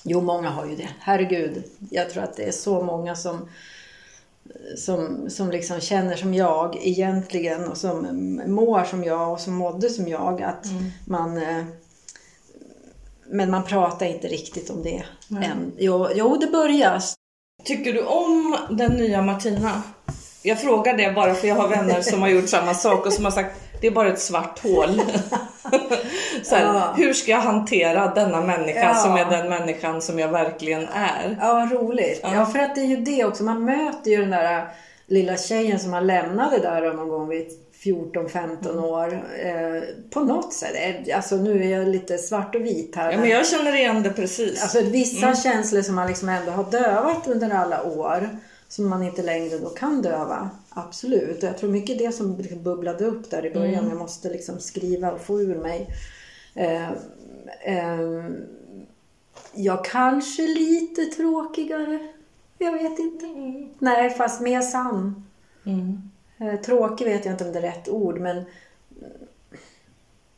Jo, många har ju det. Herregud. Jag tror att det är så många som som, som liksom känner som jag egentligen och som mår som jag och som mådde som jag. Att man... eh, Men man pratar inte riktigt om det än. Jo, jo, det börjar. Tycker du om den nya Martina? Jag frågar det bara för jag har vänner som har gjort samma sak och som har sagt det är bara ett svart hål. Så här, Ja. Hur ska jag hantera denna människa Ja. som är den människan som jag verkligen är? Ja, vad roligt. Ja. för att det är ju det också. Man möter ju den där lilla tjejen som man lämnade där någon gång vid 14-15 år. Eh, på något sätt. Alltså nu är jag lite svart och vit här. Ja, men jag känner igen det precis. Alltså vissa känslor som man liksom ändå har dövat under alla år. Som man inte längre då kan döva. Absolut. Jag tror mycket det som liksom bubblade upp där i början. Jag måste liksom skriva och få ur mig. Eh, eh, jag kanske lite tråkigare. Jag vet inte. Nej, fast mer sann. Eh, tråkig vet jag inte om det är rätt ord, men mm,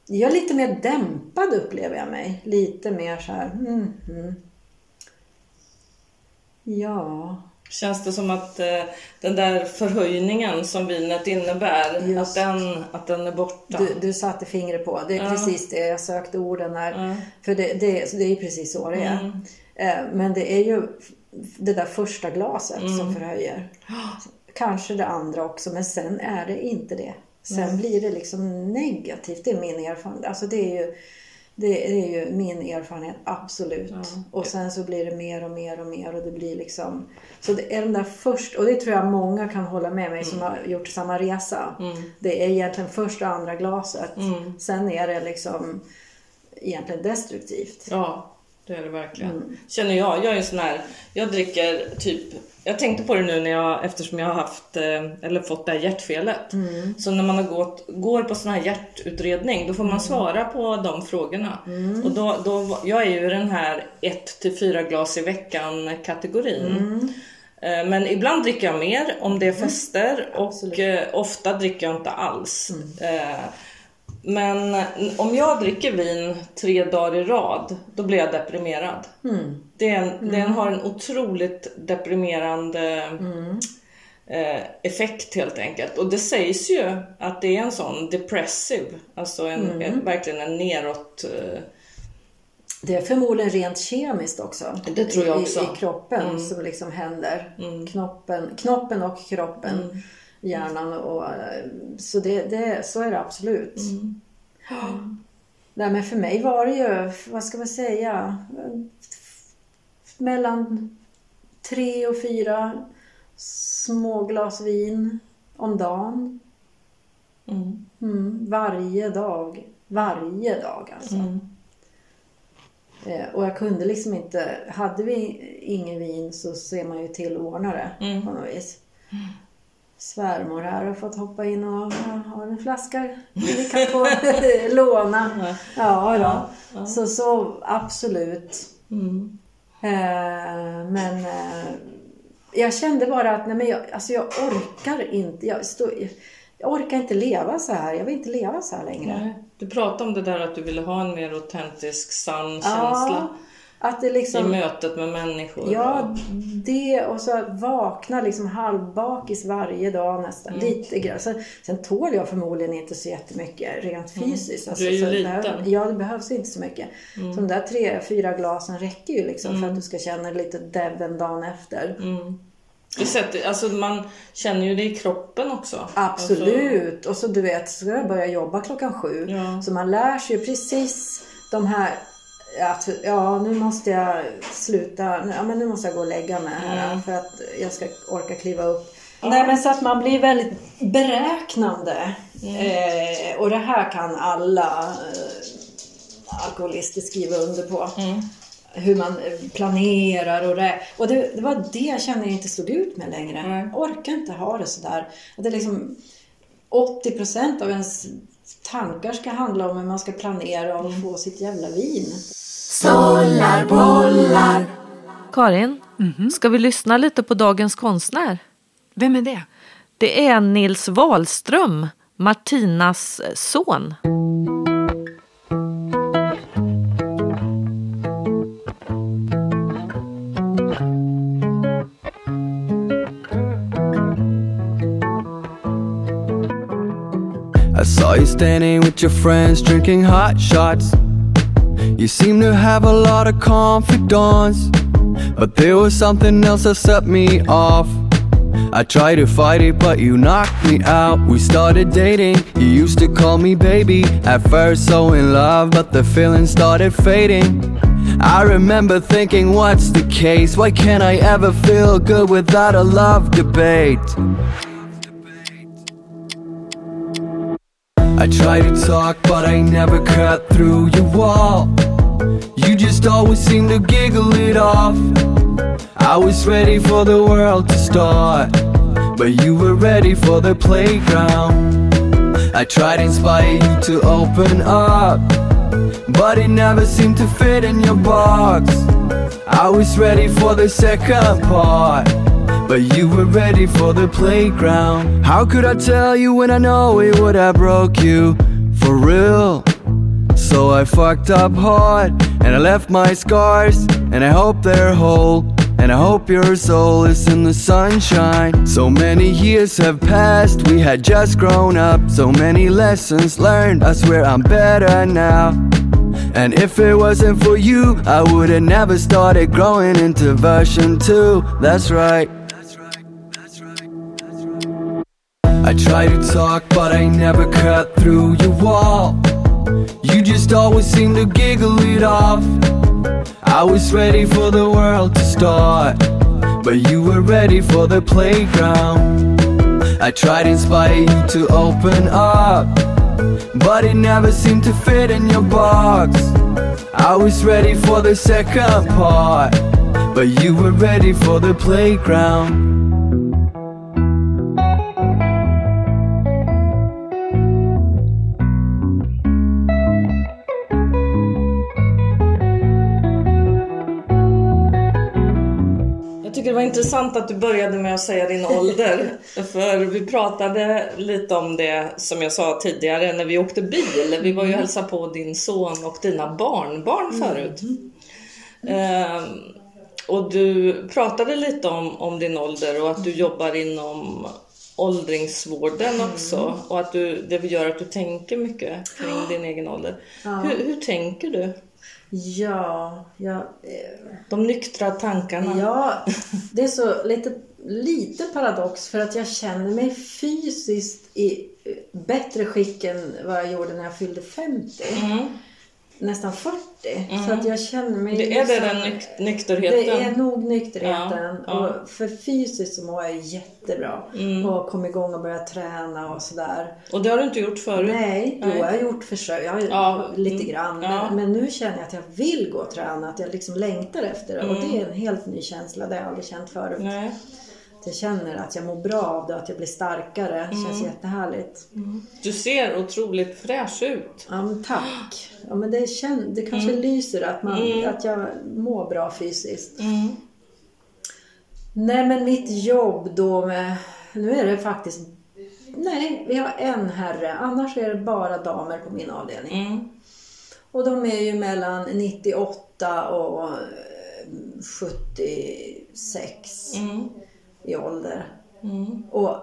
jag är lite mer dämpad upplever jag mig. Lite mer så här. Mm, mm. Ja. Känns det som att eh, den där förhöjningen som vinet innebär, att den, att den är borta? Du, du satte fingret på. Det är Ja. precis det jag sökte orden där. Ja. För det, det, det är ju precis så det är. Eh, Men det är ju det där första glaset som förhöjer. Kanske det andra också, men sen är det inte det. Sen blir det liksom negativt. Det är min erfarenhet. Alltså det är ju, det är ju min erfarenhet, absolut. Och sen så blir det mer och mer och mer och det blir liksom... Så det är den där först, och det tror jag många kan hålla med mig som har gjort samma resa. Det är egentligen första och andra glaset. Sen är det liksom egentligen destruktivt. Ja, det är det verkligen. Känner jag. Jag är en sån här, jag dricker typ, jag tänkte på det nu när jag, eftersom jag har haft, eh, eller fått det här hjärtfelet. Så när man har gått, går på sån här hjärtutredning, då får man svara på de frågorna. Och då, då, jag är ju den här 1 till 4 glas i veckan kategorin. Eh, Men ibland dricker jag mer om det är fester och eh, ofta dricker jag inte alls. Men om jag dricker vin tre dagar i rad, då blir jag deprimerad. Det, är en, Den har en otroligt deprimerande eh, effekt helt enkelt. Och det sägs ju att det är en sån depressive, alltså en, en, verkligen en neråt... Eh, Det är förmodligen rent kemiskt också. Det tror jag också. I, i kroppen som liksom händer. Knoppen, knoppen och kroppen hjärnan. Och, eh, så, det, det, så är det absolut. Mm. Nej, men för mig var det ju, vad ska man säga, mellan tre och fyra små glas vin om dagen. Mm. Mm, varje dag. Varje dag alltså. Mm. Eh, och jag kunde liksom inte, hade vi ingen vin så ser man ju till att ordna det Mm. på något vis. Svärmor här har fått hoppa in och ja, har en flaska vi kan få låna. Ja, då. Så, så absolut. Mm. Eh, men eh, jag kände bara att nej, men jag, alltså jag orkar inte. Jag, stå, jag orkar inte leva så här. Jag vill inte leva så här längre. Nej. Du pratade om det där att du ville ha en mer autentisk, sann Ja, känsla att det i liksom... mötet med människor. Ja, det och så vakna liksom halvbakis varje dag nästan. Mm. Lite grann. Sen, sen tål jag förmodligen inte så jättemycket rent fysiskt. Mm. Du är ju så liten. behöv- ja, det behövs inte så mycket. Mm. Så de där tre, fyra glasen räcker ju liksom för att du ska känna lite debben dagen efter. Mm. Det sätter, alltså man känner ju det i kroppen också. Alltså, Absolut! Och så du vet, så ska jag börja jobba klockan sju. Ja. Så man lär sig ju precis de här att ja, nu måste jag sluta, ja, men nu måste jag gå och lägga mig här Mm. för att jag ska orka kliva upp. Nej men så att man blir väldigt beräknande. Mm. Eh, och det här kan alla eh, alkoholister skriva under på. Mm. Hur man eh, planerar och det. Och det, det var det jag kände jag inte stod ut med längre. Jag orkar inte ha det sådär. Det är liksom 80% av ens tankar ska handla om hur man ska planera och få sitt jävla vin. Karin, ska vi lyssna lite på dagens konstnär? Vem är det? Det är Nils Wahlström, Martinas son. I saw you standing with your friends drinking hot shots. You seem to have a lot of confidence, but there was something else that set me off. I tried to fight it, but you knocked me out. We started dating, you used to call me baby. At first, so in love, but the feeling started fading. I remember thinking, what's the case? Why can't I ever feel good without a love debate? I try to talk, but I never cut through your wall. Always seem to giggle it off. I was ready for the world to start, but you were ready for the playground. I tried to inspire you to open up, but it never seemed to fit in your box. I was ready for the second part. But you were ready for the playground. How could I tell you when I know it would have broke you for real? So I fucked up hard and I left my scars and I hope they're whole. And I hope your soul is in the sunshine. So many years have passed, we had just grown up. So many lessons learned, I swear I'm better now. And if it wasn't for you, I would have never started growing into version 2. That's right. I try to talk, but I never cut through your wall. You just always seem to giggle it off. I was ready for the world to start, but you were ready for the playground. I tried to inspire you to open up, but it never seemed to fit in your box. I was ready for the second part, but you were ready for the playground. Var intressant att du började med att säga din ålder. För vi pratade lite om det som jag sa tidigare när vi åkte bil. Vi var ju och hälsade på din son och dina barnbarn förut. Ehm, och du pratade lite om, om din ålder och att du jobbar inom åldringsvården också. Och att du, det gör att du tänker mycket kring din egen ålder. Hur, hur tänker du? Ja, jag... Eh, De nyktra tankarna. ja, det är så lite, lite paradox för att jag känner mig fysiskt i bättre skick än vad jag gjorde när jag fyllde 50. Nästan 40. Så att jag känner mig... Det är det liksom- den nyk- nykterheten? Det är nog nykterheten. Ja, ja. Och för fysiskt så mår jag jättebra. Och kom igång och började träna och sådär. Och det har du inte gjort förut? Nej, har jag gjort försök. Jag har Ja, lite mm, grann. ja. Men, men nu känner jag att jag vill gå och träna. Att jag liksom längtar efter det. Och det är en helt ny känsla. Det har jag aldrig känt förut. Mm. Nej. Jag känner att jag mår bra av det. Att jag blir starkare. Mm. Det känns jättehärligt. Du ser otroligt fräsch ut. Ja, men tack. Ja, men det, kän, det kanske Mm. lyser att, man, att jag mår bra fysiskt. Nej, men mitt jobb då med... Nu är det faktiskt... Nej, vi har en herre. Annars är det bara damer på min avdelning. Mm. Och de är ju mellan 98 och eh, 76 Mm. I ålder. Och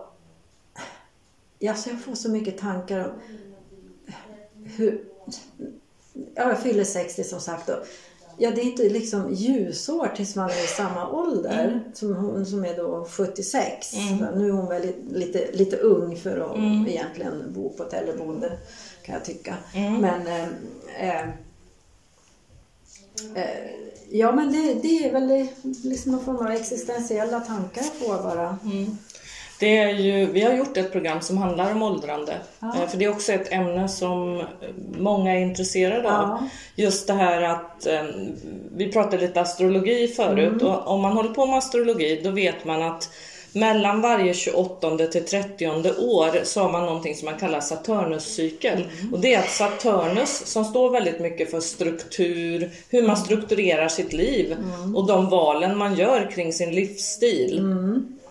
alltså jag får så mycket tankar om hur... Ja, jag fyller 60 som sagt. Och, ja, det är inte liksom ljusår tills man är i samma ålder som hon som är då 76. Så Nu är hon väl li- lite, lite ung för att egentligen bo på ett äldreboende kan jag tycka. Men eh, eh, eh, Ja men det, det är väl liksom någon form av existentiella tankar får bara. Det är ju, vi har gjort ett program som handlar om åldrande. Eh, För det är också ett ämne som eh, många är intresserade av. Ja. Just det här att, eh, vi pratade lite astrologi förut Mm. och om man håller på med astrologi då vet man att mellan varje 28 till 30 år så har man någonting som man kallar Saturnuscykel. Mm. Och det är att Saturnus som står väldigt mycket för struktur, hur man strukturerar sitt liv Mm. och de valen man gör kring sin livsstil. Eh,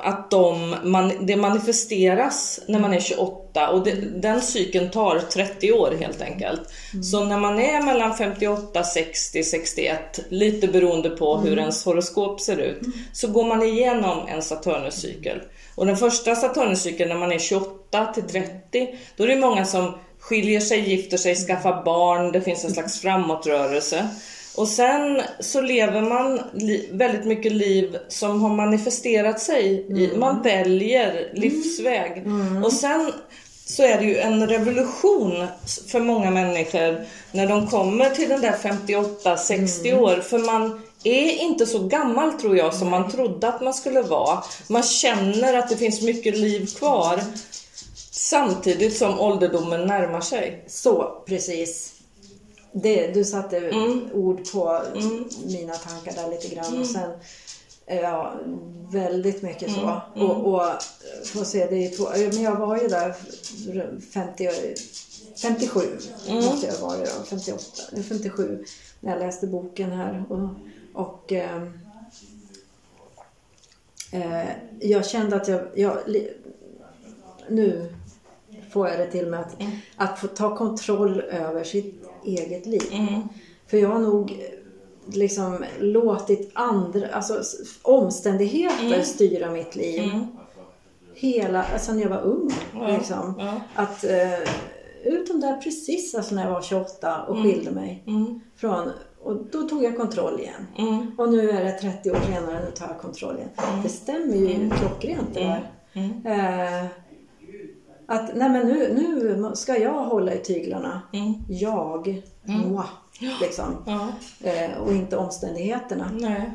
att de, man, det manifesteras när man är 28 och det, den cykeln tar 30 år helt enkelt. Så när man är mellan 58, 60, 61, lite beroende på hur ens horoskop ser ut, så går man igenom en Saturnuscykel. Och den första Saturnuscykeln när man är 28 till 30, då är det många som skiljer sig, gifter sig, skaffar barn, det finns en slags framåtrörelse. Och sen så lever man väldigt mycket liv som har manifesterat sig. I, man väljer livsväg. Och sen så är det ju en revolution för många människor när de kommer till den där 58-60 år. För man är inte så gammal tror jag som man trodde att man skulle vara. Man känner att det finns mycket liv kvar. Samtidigt som ålderdomen närmar sig. Så, precis. Det, du satte Mm. ord på mina tankar där lite grann. Och sen, eh, ja, väldigt mycket så. Mm. Och, och får se, det två, men jag var ju där 50, 57 Mm. måste jag vara då, 58, eller 57 när jag läste boken här. Och, och ehm, eh, jag kände att jag, jag nu får jag det till mig att, Mm. att få ta kontroll över sitt eget liv. Mm. För jag har nog eh, liksom låtit andra, alltså omständigheter Mm. styra mitt liv. Hela, alltså när jag var ung. Liksom. ja. Att, eh, utom där precis alltså när jag var 28 och Mm. skilde mig. Från, och då tog jag kontroll igen. Mm. Och nu är det 30 år senare, nu tar jag kontroll igen. Det stämmer ju klockrent det där. Mm. Eh, att nej men nu, nu ska jag hålla i tyglarna. Jag, moi, liksom. Ja. Eh, och inte omständigheterna. Nej.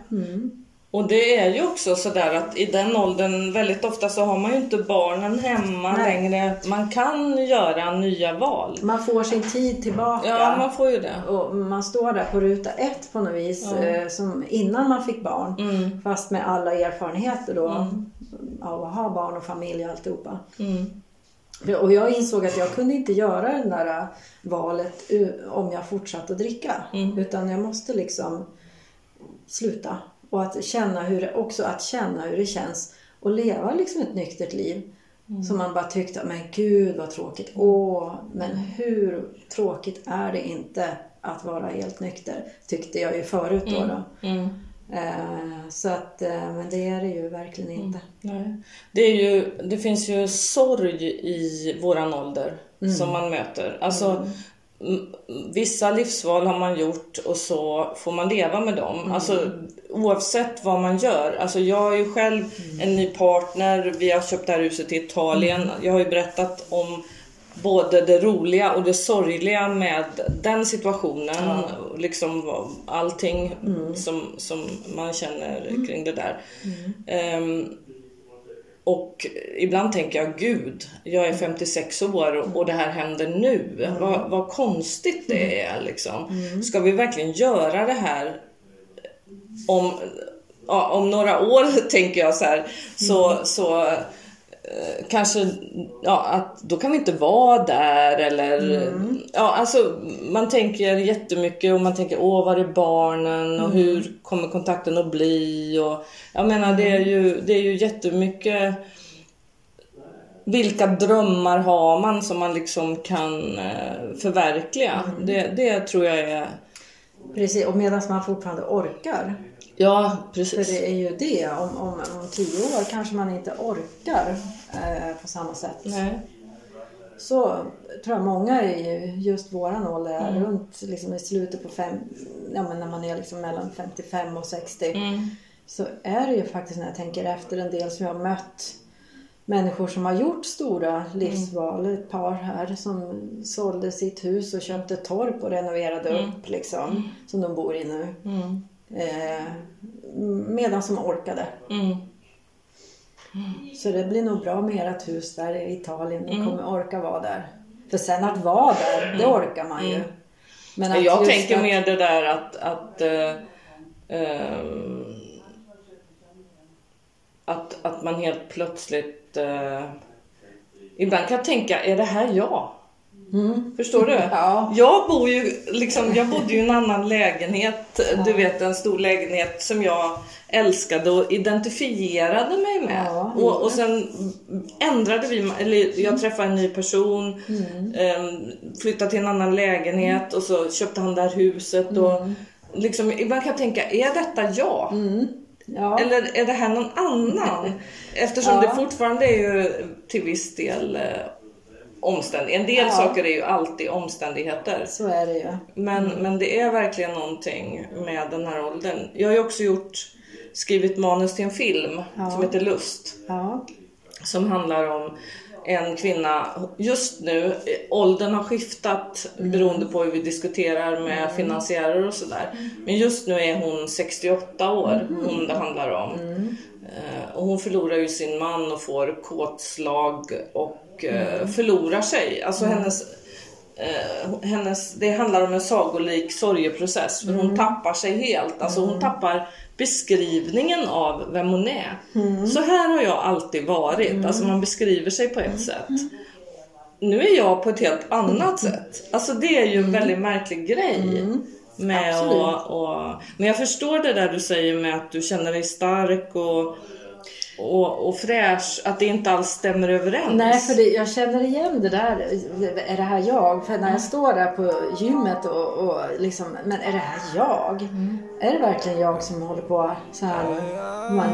Och det är ju också sådär att i den åldern, väldigt ofta så har man ju inte barnen hemma Nej. längre. Man kan göra nya val. Man får sin tid tillbaka. Ja, man får ju det. Och man står där på ruta ett på något vis, eh, som innan man fick barn. Mm. Fast med alla erfarenheter då av att ha barn och familj och alltihopa. Mm. Och jag insåg att jag kunde inte göra det där äh, valet om jag fortsatte att dricka. Mm. Utan jag måste liksom sluta. Och att känna hur det, också att känna hur det känns att leva liksom ett nyktert liv. Mm. Som man bara tyckte, men gud vad tråkigt. Åh, men hur tråkigt är det inte att vara helt nykter? Tyckte jag ju förut då. då. Mm. Eh, så att, eh, men det är det ju verkligen inte. Nej. Det, är ju, det finns ju sorg i våran ålder som man möter. Alltså, mm, vissa livsval har man gjort och så får man leva med dem. Alltså oavsett vad man gör. Alltså jag har ju själv en ny partner, vi har köpt det här huset i Italien. Jag har ju berättat om både det roliga och det sorgliga med den situationen. och Liksom allting som, som man känner kring det där. Ehm, och ibland tänker jag, gud, jag är 56 år och, och det här händer nu. Vad, vad konstigt det är liksom. Ska vi verkligen göra det här? Om, ja, om några år, tänker jag så här, så, så kanske, ja, att då kan vi inte vara där eller, ja, alltså man tänker jättemycket och man tänker, åh, var är barnen och hur kommer kontakten att bli? Och jag menar, det är ju, det är ju jättemycket vilka drömmar har man som man liksom kan eh, förverkliga? Det, det tror jag är... Precis, och medan man fortfarande orkar. Ja, För precis. det är ju det, om, om, om tio år kanske man inte orkar eh, på samma sätt. Nej. Så tror jag många i just våran ålder, Mm. runt liksom i slutet på fem, ja men när man är liksom mellan 55 och 60. Mm. Så är det ju faktiskt när jag tänker efter en del som jag har mött människor som har gjort stora livsval. Ett par här som sålde sitt hus och köpte torp och renoverade upp liksom. Som de bor i nu. Mm. Eh, medan som orkade. Mm. Så det blir nog bra med ert hus där i Italien. Ni kommer orka vara där. För sen att vara där, det orkar man ju. Men att Jag tänker att- mer det där att, att, eh, ehm, att, att man helt plötsligt... eh, ibland kan jag tänka, är det här jag? Förstår du? Ja. Jag bor ju liksom, jag bodde ju i en annan lägenhet, du vet en stor lägenhet som jag älskade och identifierade mig med. Ja, och, och sen ändrade vi, eller jag träffade en ny person, Mm. ehm, flyttade till en annan lägenhet och så köpte han det här huset. Och Mm. liksom, ibland kan tänka, är detta jag? Ja. Eller är det här någon annan? Eftersom Ja. det fortfarande är ju till viss del eh, omständigheter. En del Ja. saker är ju alltid omständigheter. Så är det ju. Men, men det är verkligen någonting med den här åldern. Jag har ju också gjort, skrivit manus till en film Ja. som heter Lust. Ja. Som handlar om en kvinna, just nu, åldern har skiftat beroende på hur vi diskuterar med finansiärer och sådär. Men just nu är hon 68 år, hon det handlar om. Eh, Och hon förlorar ju sin man och får kåtslag och eh, förlorar sig. Alltså hennes, eh, hennes, det handlar om en sagolik sorgeprocess. För hon tappar sig helt. Alltså hon tappar beskrivningen av vem hon är. Så här har jag alltid varit. Alltså man beskriver sig på ett sätt. Nu är jag på ett helt annat sätt. Alltså det är ju en väldigt märklig grej. Med Absolut. och, och, men jag förstår det där du säger med att du känner dig stark och, och, och fräsch. Att det inte alls stämmer överens. Nej, för det, jag känner igen det där. Är det här jag? För när jag står där på gymmet och, och liksom, men är det här jag? Är det verkligen jag som håller på så här? Man,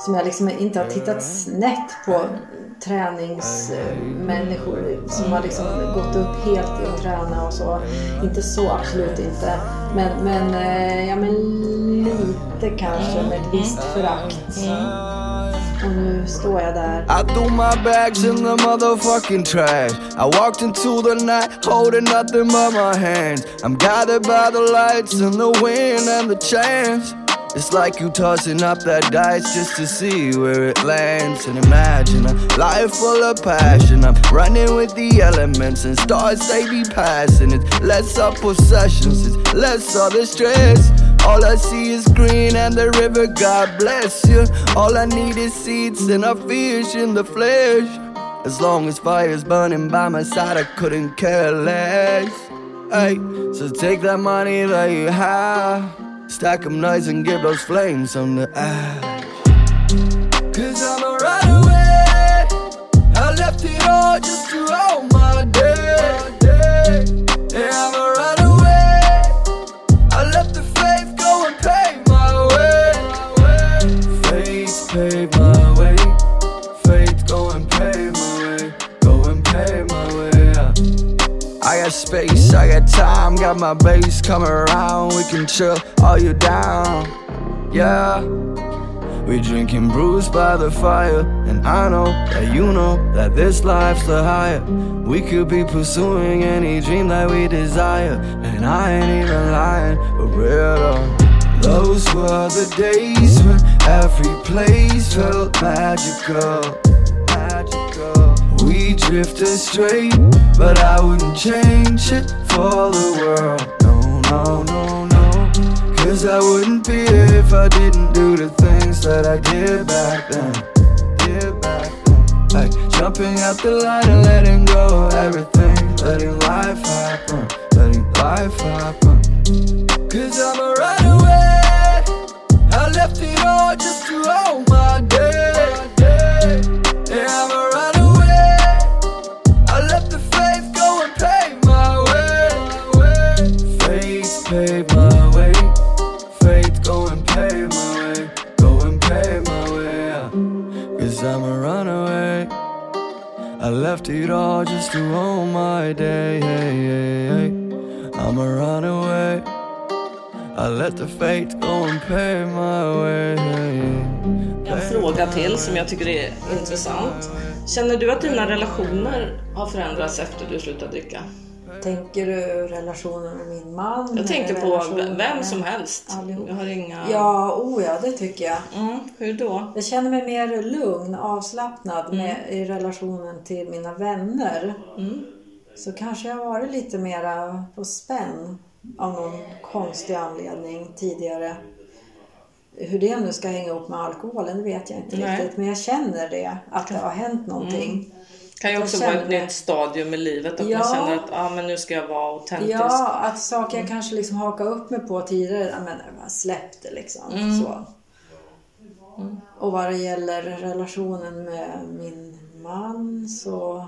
som jag liksom inte har tittat snett på träningsmänniskor som har liksom gått upp helt i att träna och så. Inte så, absolut inte. Men, men, eh, ja, men lite kanske med ett visst förakt. I threw my bags in the motherfucking trash. I walked into the night holding nothing but my hands. I'm guided by the lights and the wind and the chance. It's like you tossing up that dice just to see where it lands. And imagine a life full of passion. I'm running with the elements and stars they be passing. It's less of possessions, it's less of the stress. All I see is green and the river, God bless you. All I need is seeds and a fish in the flesh. As long as fire's burning by my side, I couldn't care less. Hey, so take that money that you have, stack 'em nice and give those flames on the ash. Cause I'm a runaway. I left it all just to hold my day. Space. I got time, got my bass coming around. We can chill, all you down. Yeah. We drinking brews by the fire, and I know that you know that this life's the higher. We could be pursuing any dream that we desire, and I ain't even lying, but real. Those were the days when every place felt magical. We drifted straight, but I wouldn't change it for the world. No, no, no, no. Cause I wouldn't be here if I didn't do the things that I did back then. Like jumping out the line and letting go of everything. Letting life happen. Letting life happen. Cause I'm a runaway. I left it all just to hold my day. Yeah, left it all just to own my day. I'm a runaway. I let the fate go and pave my way. En fråga till som jag tycker är intressant. Känner du att dina relationer har förändrats efter du slutade dricka? Tänker du relationen med min man? Jag tänker på vem som helst. allihop? Jag har inga... Ja, oh ja, det tycker jag. Mm, hur då? Jag känner mig mer lugn, avslappnad Mm. med, i relationen till mina vänner. Mm. Så kanske jag har varit lite mera på spänn av någon konstig anledning tidigare. Hur det nu ska hänga ihop med alkoholen det vet jag inte Nej. riktigt. Men jag känner det, att det har hänt någonting. Kan ju Jag också vara ett nytt stadium i livet. Att Ja. man känner att ah, men nu ska jag vara autentisk. Ja, att saker jag kanske liksom hakade upp mig på tidigare, men jag bara släppte liksom. Så. Och vad det gäller relationen med min man så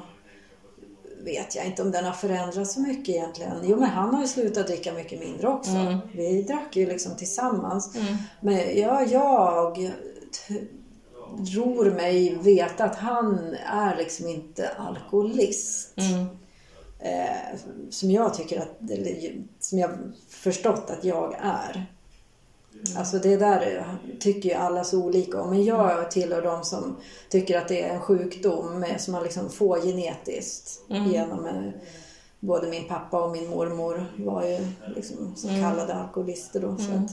vet jag inte om den har förändrats så mycket egentligen. Jo, men han har ju slutat dricka mycket mindre också. Vi drack ju liksom tillsammans. Men ja, jag t- tror mig veta att han är liksom inte alkoholist. Eh, som jag tycker att, eller, som jag förstått att jag är. Alltså det där tycker ju alla så olika om. Men jag tillhör de som tycker att det är en sjukdom som man liksom får genetiskt. Genom eh, både min pappa och min mormor var ju liksom så kallade alkoholister då. Så att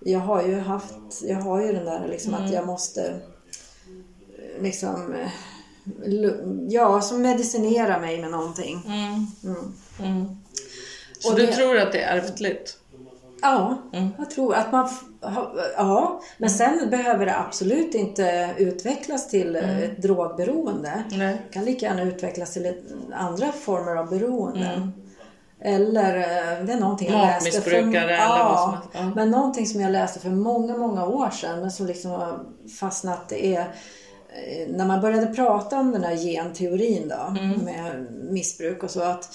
jag har ju haft, jag har ju den där liksom att jag måste eh, liksom eh, Ja, som medicinera mig med någonting. Så Och du det- tror att det är ärftligt? Ja, jag tror att man... Ja, men sen behöver det absolut inte utvecklas till eh, ett drogberoende. Nej. Det kan lika gärna utvecklas till andra former av beroenden. Eller eh, det är någonting jag läste för, eller vad som ja. Men någonting som jag läste för många, många år sedan men som liksom har fastnat det är eh, när man började prata om den här genteorin då Mm. med missbruk och så att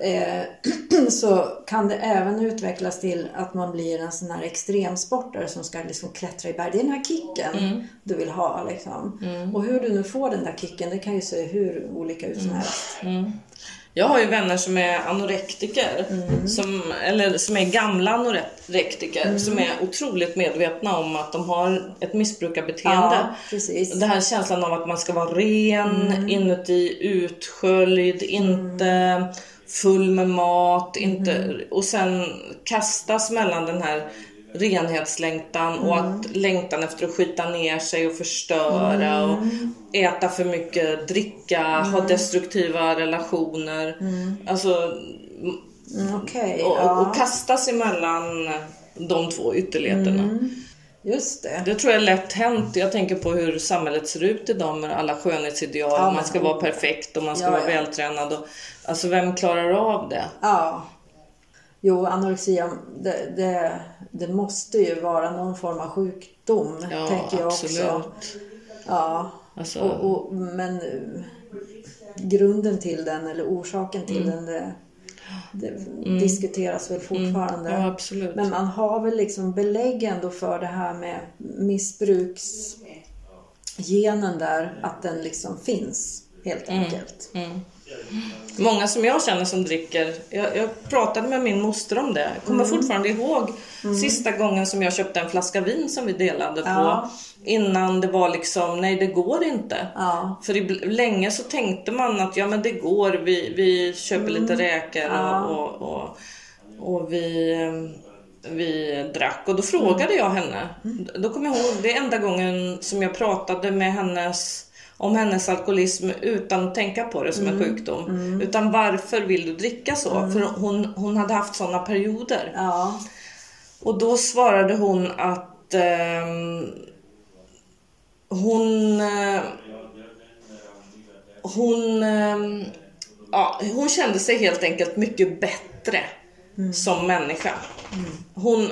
eh, så kan det även utvecklas till att man blir en sån här extremsportare som ska liksom klättra i berg. Det är den här kicken Mm. du vill ha liksom. Och hur du nu får den där kicken det kan ju se hur olika ut som Mm. helst. Jag har ju vänner som är anorektiker, Mm. som, eller som är gamla anorektiker, Mm. som är otroligt medvetna om att de har ett missbrukarbeteende. Ja, precis. Det här känslan av att man ska vara ren, Mm. inuti utsköljd, inte full med mat, inte, Mm. och sen kastas mellan den här renhetslängtan och Mm. att längtan efter att skita ner sig och förstöra Mm. och äta för mycket, dricka, ha destruktiva relationer. Alltså, Mm, Okej, och, ja. och kastas emellan de två ytterligheterna. Mm. Just det. Det tror jag är lätt hänt. Jag tänker på hur samhället ser ut idag med alla skönhetsideal. Ja, man ska vara perfekt och man ska Ja, vara vältränad. Och, alltså vem klarar av det? Ja. Jo, anorexia, det, det, det måste ju vara någon form av sjukdom, Ja, tänker jag absolut. också. Ja. Alltså- Och, och, men grunden till den, eller orsaken till den, det, det diskuteras väl fortfarande. Mm. Ja, absolut. Men man har väl liksom belägg ändå för det här med missbruksgenen där, att den liksom finns helt Mm. enkelt. Många som jag känner som dricker, jag, jag pratade med min moster om det. Jag kommer Mm. fortfarande ihåg sista gången som jag köpte en flaska vin som vi delade på. Ja. Innan det var liksom, nej det går inte. Ja. För ibl- länge så tänkte man att ja men det går, vi, vi köper lite räkor Mm. Ja. och, och, och, och vi, eh, vi drack. Och då frågade jag henne. Mm. Då kommer jag ihåg, det enda gången som jag pratade med hennes om hennes alkoholism utan att tänka på det som Mm. en sjukdom. Utan varför vill du dricka så? För hon, hon hade haft sådana perioder. Ja. Och då svarade hon att ehm, hon... Eh, hon, ehm, ja, hon kände sig helt enkelt mycket bättre som människa. Hon,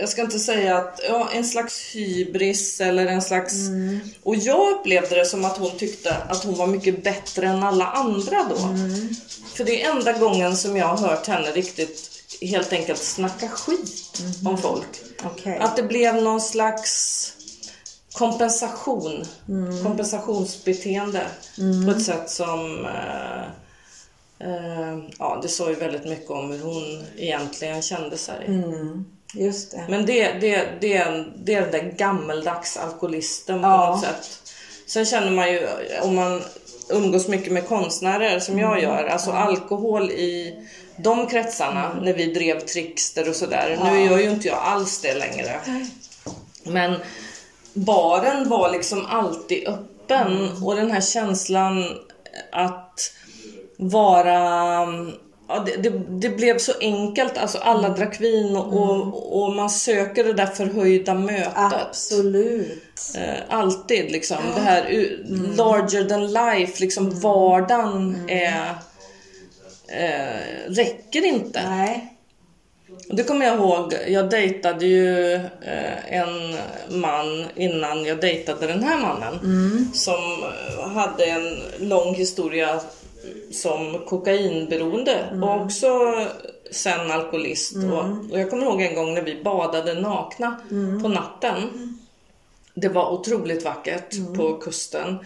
jag ska inte säga att, ja, en slags hybris eller en slags... Och jag upplevde det som att hon tyckte att hon var mycket bättre än alla andra då. För det är enda gången som jag har hört henne riktigt helt enkelt snacka skit om folk. Okej. Att det blev någon slags kompensation. Kompensationsbeteende. På ett sätt som... Eh, ja, det sa ju väldigt mycket om hur hon egentligen kände sig. Just det. Men det, det, det, det är den där gammeldags alkoholisten på Ja. något sätt. Sen känner man ju, om man umgås mycket med konstnärer som jag gör, alltså alkohol i de kretsarna när vi drev Trickster och sådär. Nu gör ju inte jag alls det längre. Men baren var liksom alltid öppen och den här känslan att vara Ja, det, det, det blev så enkelt, alltså alla drack vin och, och, och man söker det där förhöjda mötet. Absolut. Eh, alltid liksom. Det här u- larger than life, liksom vardagen är, eh, räcker inte. Nej. Och Det kommer jag ihåg, jag dejtade ju eh, en man innan jag dejtade den här mannen. Som eh, hade en lång historia som kokainberoende och också sen alkoholist. Och, och jag kommer ihåg en gång när vi badade nakna på natten. Det var otroligt vackert på kusten.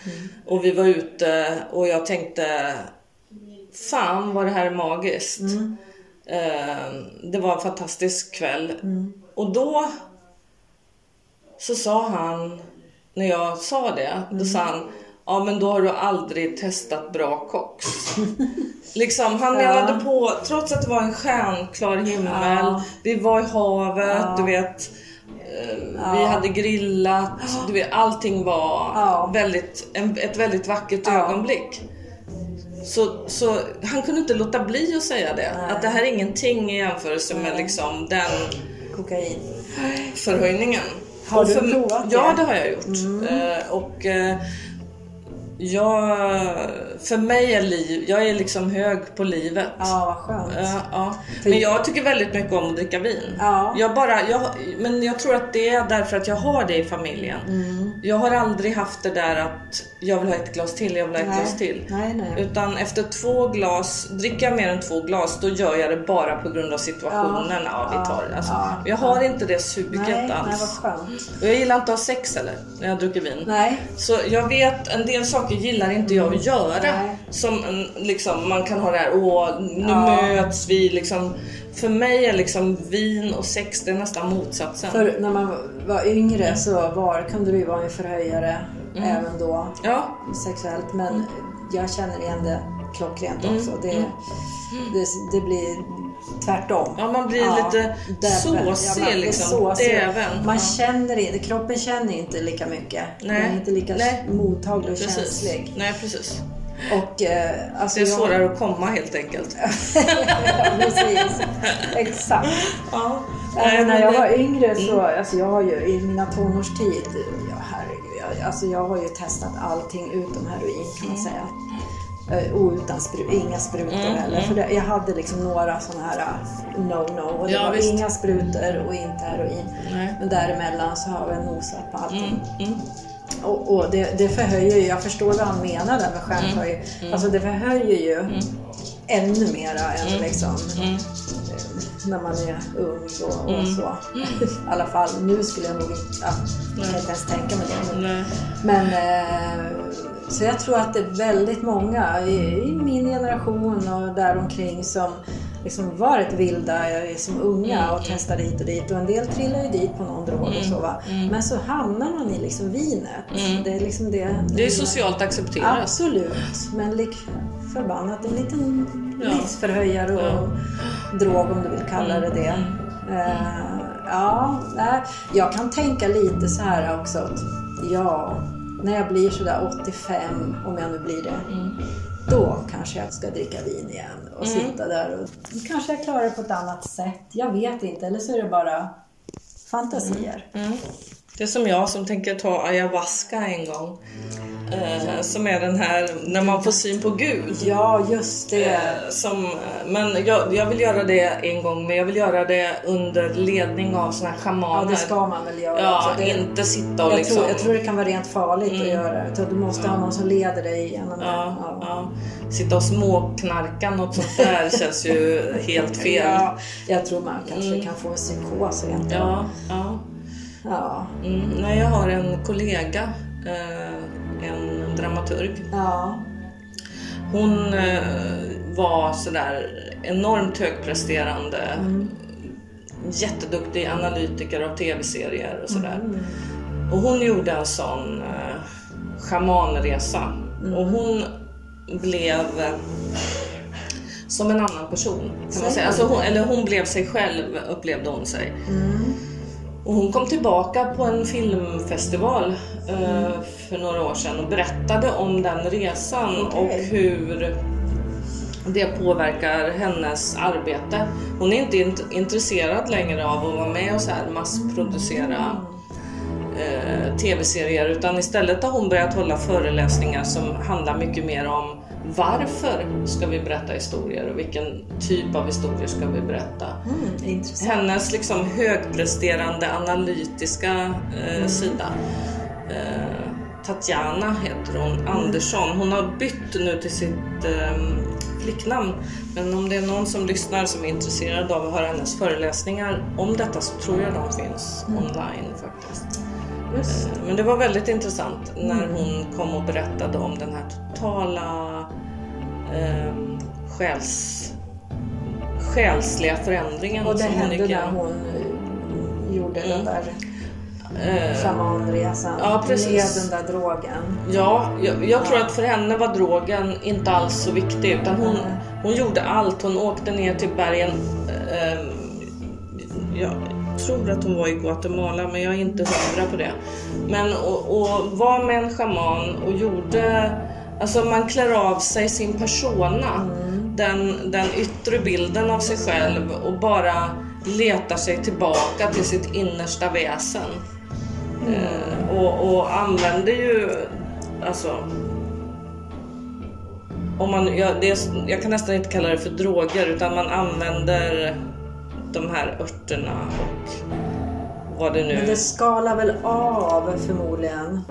Och vi var ute och jag tänkte Fan vad det här är magiskt. Eh, det var en fantastisk kväll. Och då så sa han, när jag sa det, då sa han Ja men då har du aldrig testat bra koks. liksom, han menade på, trots att det var en stjärnklar himmel, Ja. vi var i havet, du vet. eh, Vi hade grillat, du vet, allting var Ja. väldigt, en, ett väldigt vackert Ja. ögonblick. Så, så han kunde inte låta bli att säga det. Att det här är ingenting i jämförelse med liksom den Kokain. förhöjningen. Har du för, provat Ja, det? det har jag gjort. Eh, och eh, jag, för mig är liv, jag är liksom hög på livet. Ja, vad skönt. Ja, ja. Men jag tycker väldigt mycket om att dricka vin. Ja. Jag bara, jag, men jag tror att det är därför att jag har det i familjen. Mm. Jag har aldrig haft det där att jag vill ha ett glas till, jag vill ha ett Nej. glas till. Nej, nej. Utan efter två glas, dricker jag mer än två glas, då gör jag det bara på grund av situationen. Ja, vi tar. Alltså, Ja. Jag har inte det suget Nej, nej, vad alls. skönt. Och jag gillar inte att ha sex heller, när jag dricker vin. Nej. Så jag vet, en del saker gillar inte jag att göra. Nej. Som en, liksom, man kan ha det här, åh, nu Ja. möts vi. Liksom. För mig är liksom vin och sex, det är nästan motsatsen. För när man var yngre så var, kunde det ju vara en förhöjare Mm. även då Ja, sexuellt. Men jag känner igen det klockrent Mm. också. Det, det, det blir tvärtom. ja, man blir lite därför. såsig man liksom. såsig. Däven. Man Ja. känner inte, kroppen känner inte lika mycket. Den Nej. är inte lika Nej. mottaglig och Precis. känslig. Nej, precis. Och, eh, alltså Det är jag- svårare att komma helt enkelt. ja, precis. Exakt. Ja. Nej, när jag var yngre så, alltså jag har ju i mina tonårstid, ja herregud, jag, alltså jag har ju testat allting utom heroin kan man säga. Eh, Och utan spru- inga sprutor heller. För det, jag hade liksom några sådana här uh, no-no. Och det Ja, var visst. inga sprutor och inte heroin. Nej. Men däremellan så har jag nosat på allting. Mm. Och, och det, det förhöjer ju, jag förstår vad han menar där med stjärnhöj. Alltså det förhöjer ju ännu mera än liksom eh, när man är ung då, och så. I alla fall nu skulle jag nog inte, ja, jag kan inte ens tänka mig det. Men, men eh, så jag tror att det är väldigt många i, i min generation och däromkring som liksom varit vilda eh, som unga Mm, och testade hit och dit och en del trillar ju dit på någon drog och så va. Men så hamnar man i liksom vinet. Det är liksom det. Mm. Det är socialt accepterat. Absolut, men lik förbannat en liten Ja. livsförhöjare och drog om du vill kalla det det. Eh, ja, jag kan tänka lite så här också. Att, ja, när jag blir sådär 85, om jag nu blir det. Då kanske jag ska dricka vin igen och sitta där och kanske jag klarar det på ett annat sätt. Jag vet inte, eller så är det bara fantasier. Det är som jag som tänker ta ayahuasca en gång. Eh, som är den här när man får syn på Gud. Ja, just det. Eh, Som, men jag, jag vill göra det en gång, men jag vill göra det under ledning av såna här schamaner. Ja, det ska man väl göra Ja, också. Det- inte sitta och Jag, liksom... tror, jag tror det kan vara rent farligt att göra det. Du måste ha någon som leder dig igenom det. Ja, ja. Sitta och småknarka något sånt där känns ju helt fel. Ja, jag tror man kanske kan få en psykos rent. Ja, ja. Ja. Mm, nej, jag har en kollega, eh, en dramaturg. ja. Hon eh, var sådär enormt högpresterande. Jätteduktig analytiker av tv-serier och sådär. Och hon gjorde en sån eh, schamanresa. Och hon blev eh, som en annan person. Kan man säga. Alltså hon, eller hon blev sig själv upplevde hon sig. Och hon kom tillbaka på en filmfestival eh, för några år sedan och berättade om den resan Okej. och hur det påverkar hennes arbete. Hon är inte int- intresserad längre av att vara med och så här massproducera eh, tv-serier utan istället har hon börjat hålla föreläsningar som handlar mycket mer om varför ska vi berätta historier och vilken typ av historier ska vi berätta. Mm, intressant. Hennes liksom högpresterande analytiska eh, sida. Eh, Tatjana heter hon, Andersson. Hon har bytt nu till sitt eh, flicknamn. Men om det är någon som lyssnar som är intresserad av att höra hennes föreläsningar om detta så tror jag de finns online faktiskt. Just. Eh, Men det var väldigt intressant när hon kom och berättade om den här totala eh, själs, själsliga förändringen Och det hände gick när hon gjorde den där Eh, shamanresan. Ja, precis. Med den där drogen. Ja, jag, jag tror att för henne var drogen inte alls så viktig utan hon, hon gjorde allt. Hon åkte ner till bergen. Eh, jag tror att hon var i Guatemala men jag är inte hundra på det. Men och, och var med en shaman och gjorde, alltså man klär av sig sin persona. Den, den yttre bilden av sig själv och bara letar sig tillbaka till sitt innersta väsen. Eh, och, och använder ju, alltså om man, ja, det är, jag kan nästan inte kalla det för droger utan man använder de här örterna och vad det nu... Men det skalar väl av förmodligen.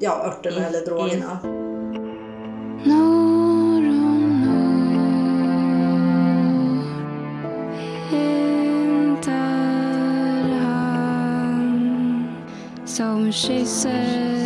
Ja, örterna Mm, eller drogerna. Han som kysser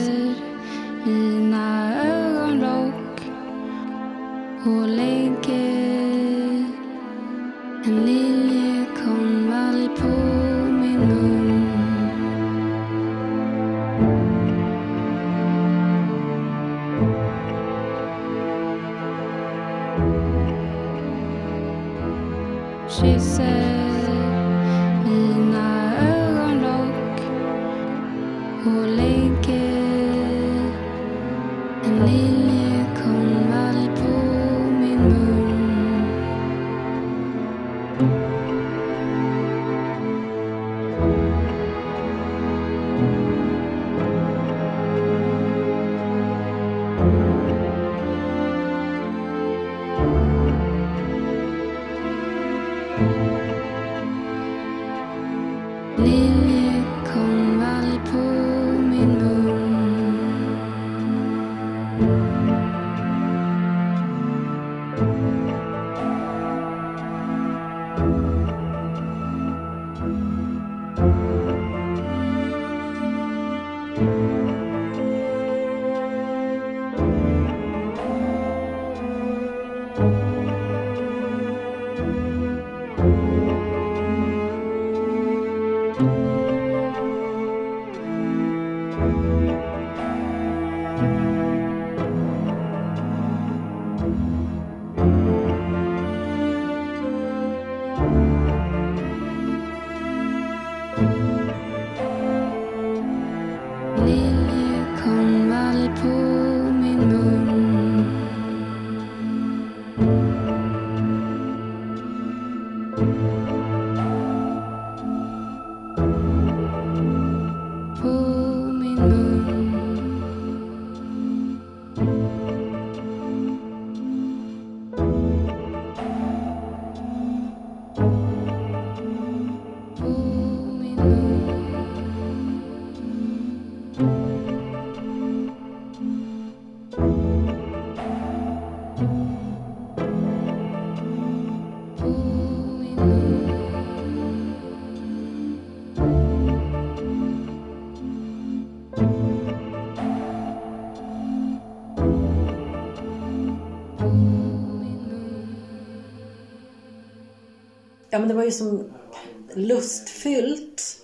Ja, men det var ju som lustfyllt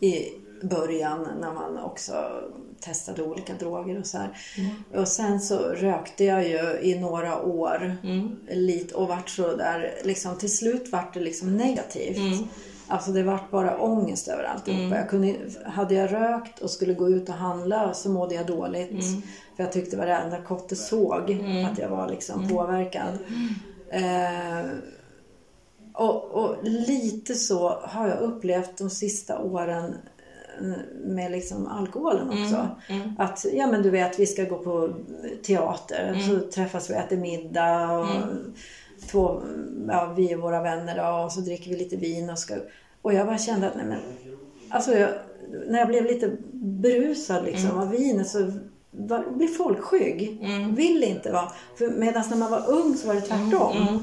i början när man också testade olika droger och så här. Och sen så rökte jag ju i några år lite och vart så där, liksom till slut vart det liksom negativt. Alltså det vart bara ångest över alltihopa. Jag kunde, hade jag rökt och skulle gå ut och handla så mådde jag dåligt. För jag tyckte varenda kotte såg att jag var liksom påverkad. Eh, och, och lite så har jag upplevt de sista åren eh, med liksom alkoholen också. Att, ja men du vet, vi ska gå på teater, så träffas vi och äter middag och två, ja, vi och våra vänner då, och så dricker vi lite vin och ska... Och jag bara kände att, nej men, alltså jag, när jag blev lite berusad liksom av vinet så var, blev folkskygg. Vill inte vara... Medan när man var ung så var det tvärtom.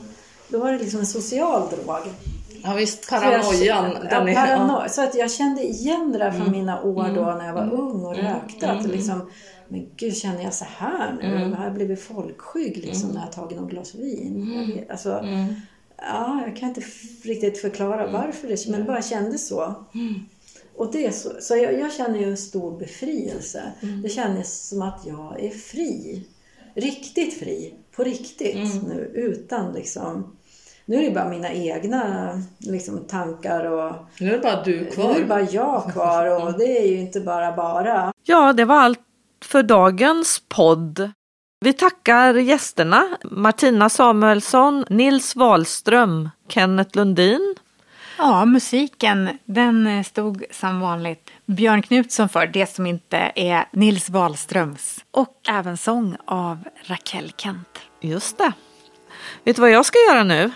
Då var det liksom en social drog. Ja visst, Så jag- paranoian. Ja, parano- Så att jag kände igen det där från mina år då när jag var ung och rökte. Att det liksom, men gud, känner jag så här nu? Har jag blivit folkskygg liksom, när jag tagit något glas vin? Jag vet, alltså, ja, jag kan inte riktigt förklara varför det men det bara kändes så. Och det så, så jag, jag känner ju en stor befrielse. Det känns som att jag är fri. Riktigt fri. På riktigt nu. Utan liksom... Nu är det bara mina egna liksom, tankar och... Nu är det bara du Nu är det kvar. bara jag kvar och det är ju inte bara bara. Ja, det var allt för dagens podd. Vi tackar gästerna Martina Samuelsson, Nils Wahlström, Kenneth Lundin. Ja, musiken den stod som vanligt Björn Knutsson för, det som inte är Nils Wahlströms. Och även sång av Raquel Kent. Just det. Vet du vad jag ska göra nu?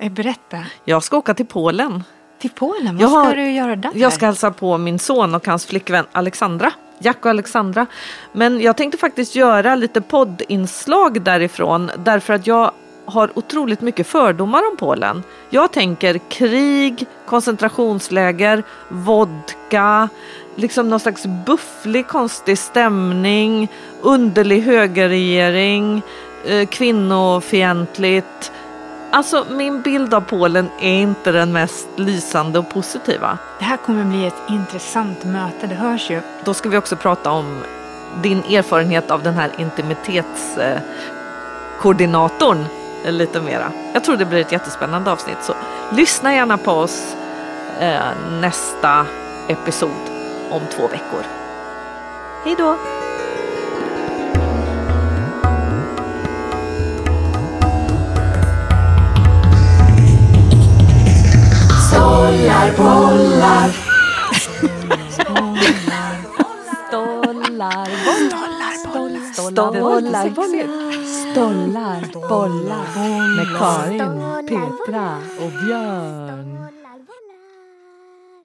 Eh, Berätta. Jag ska åka till Polen. Till Polen, vad har- ska du göra där? Jag ska hälsa på min son och hans flickvän Alexandra. Jack och Alexandra. Men jag tänkte faktiskt göra lite poddinslag därifrån därför att jag har otroligt mycket fördomar om Polen. Jag tänker krig, koncentrationsläger, vodka, liksom någon slags bufflig konstig stämning, underlig högerregering, eh, kvinnofientligt. Alltså min bild av Polen är inte den mest lysande och positiva. Det här kommer bli ett intressant möte, det hörs ju. Då ska vi också prata om din erfarenhet av den här intimitetskoordinatorn lite mera. Jag tror det blir ett jättespännande avsnitt så lyssna gärna på oss eh, nästa episod om två veckor. Hej då! Stollar, bollar, stollar, stollar, stollar, bollar. Med Karin, Petra och Björn.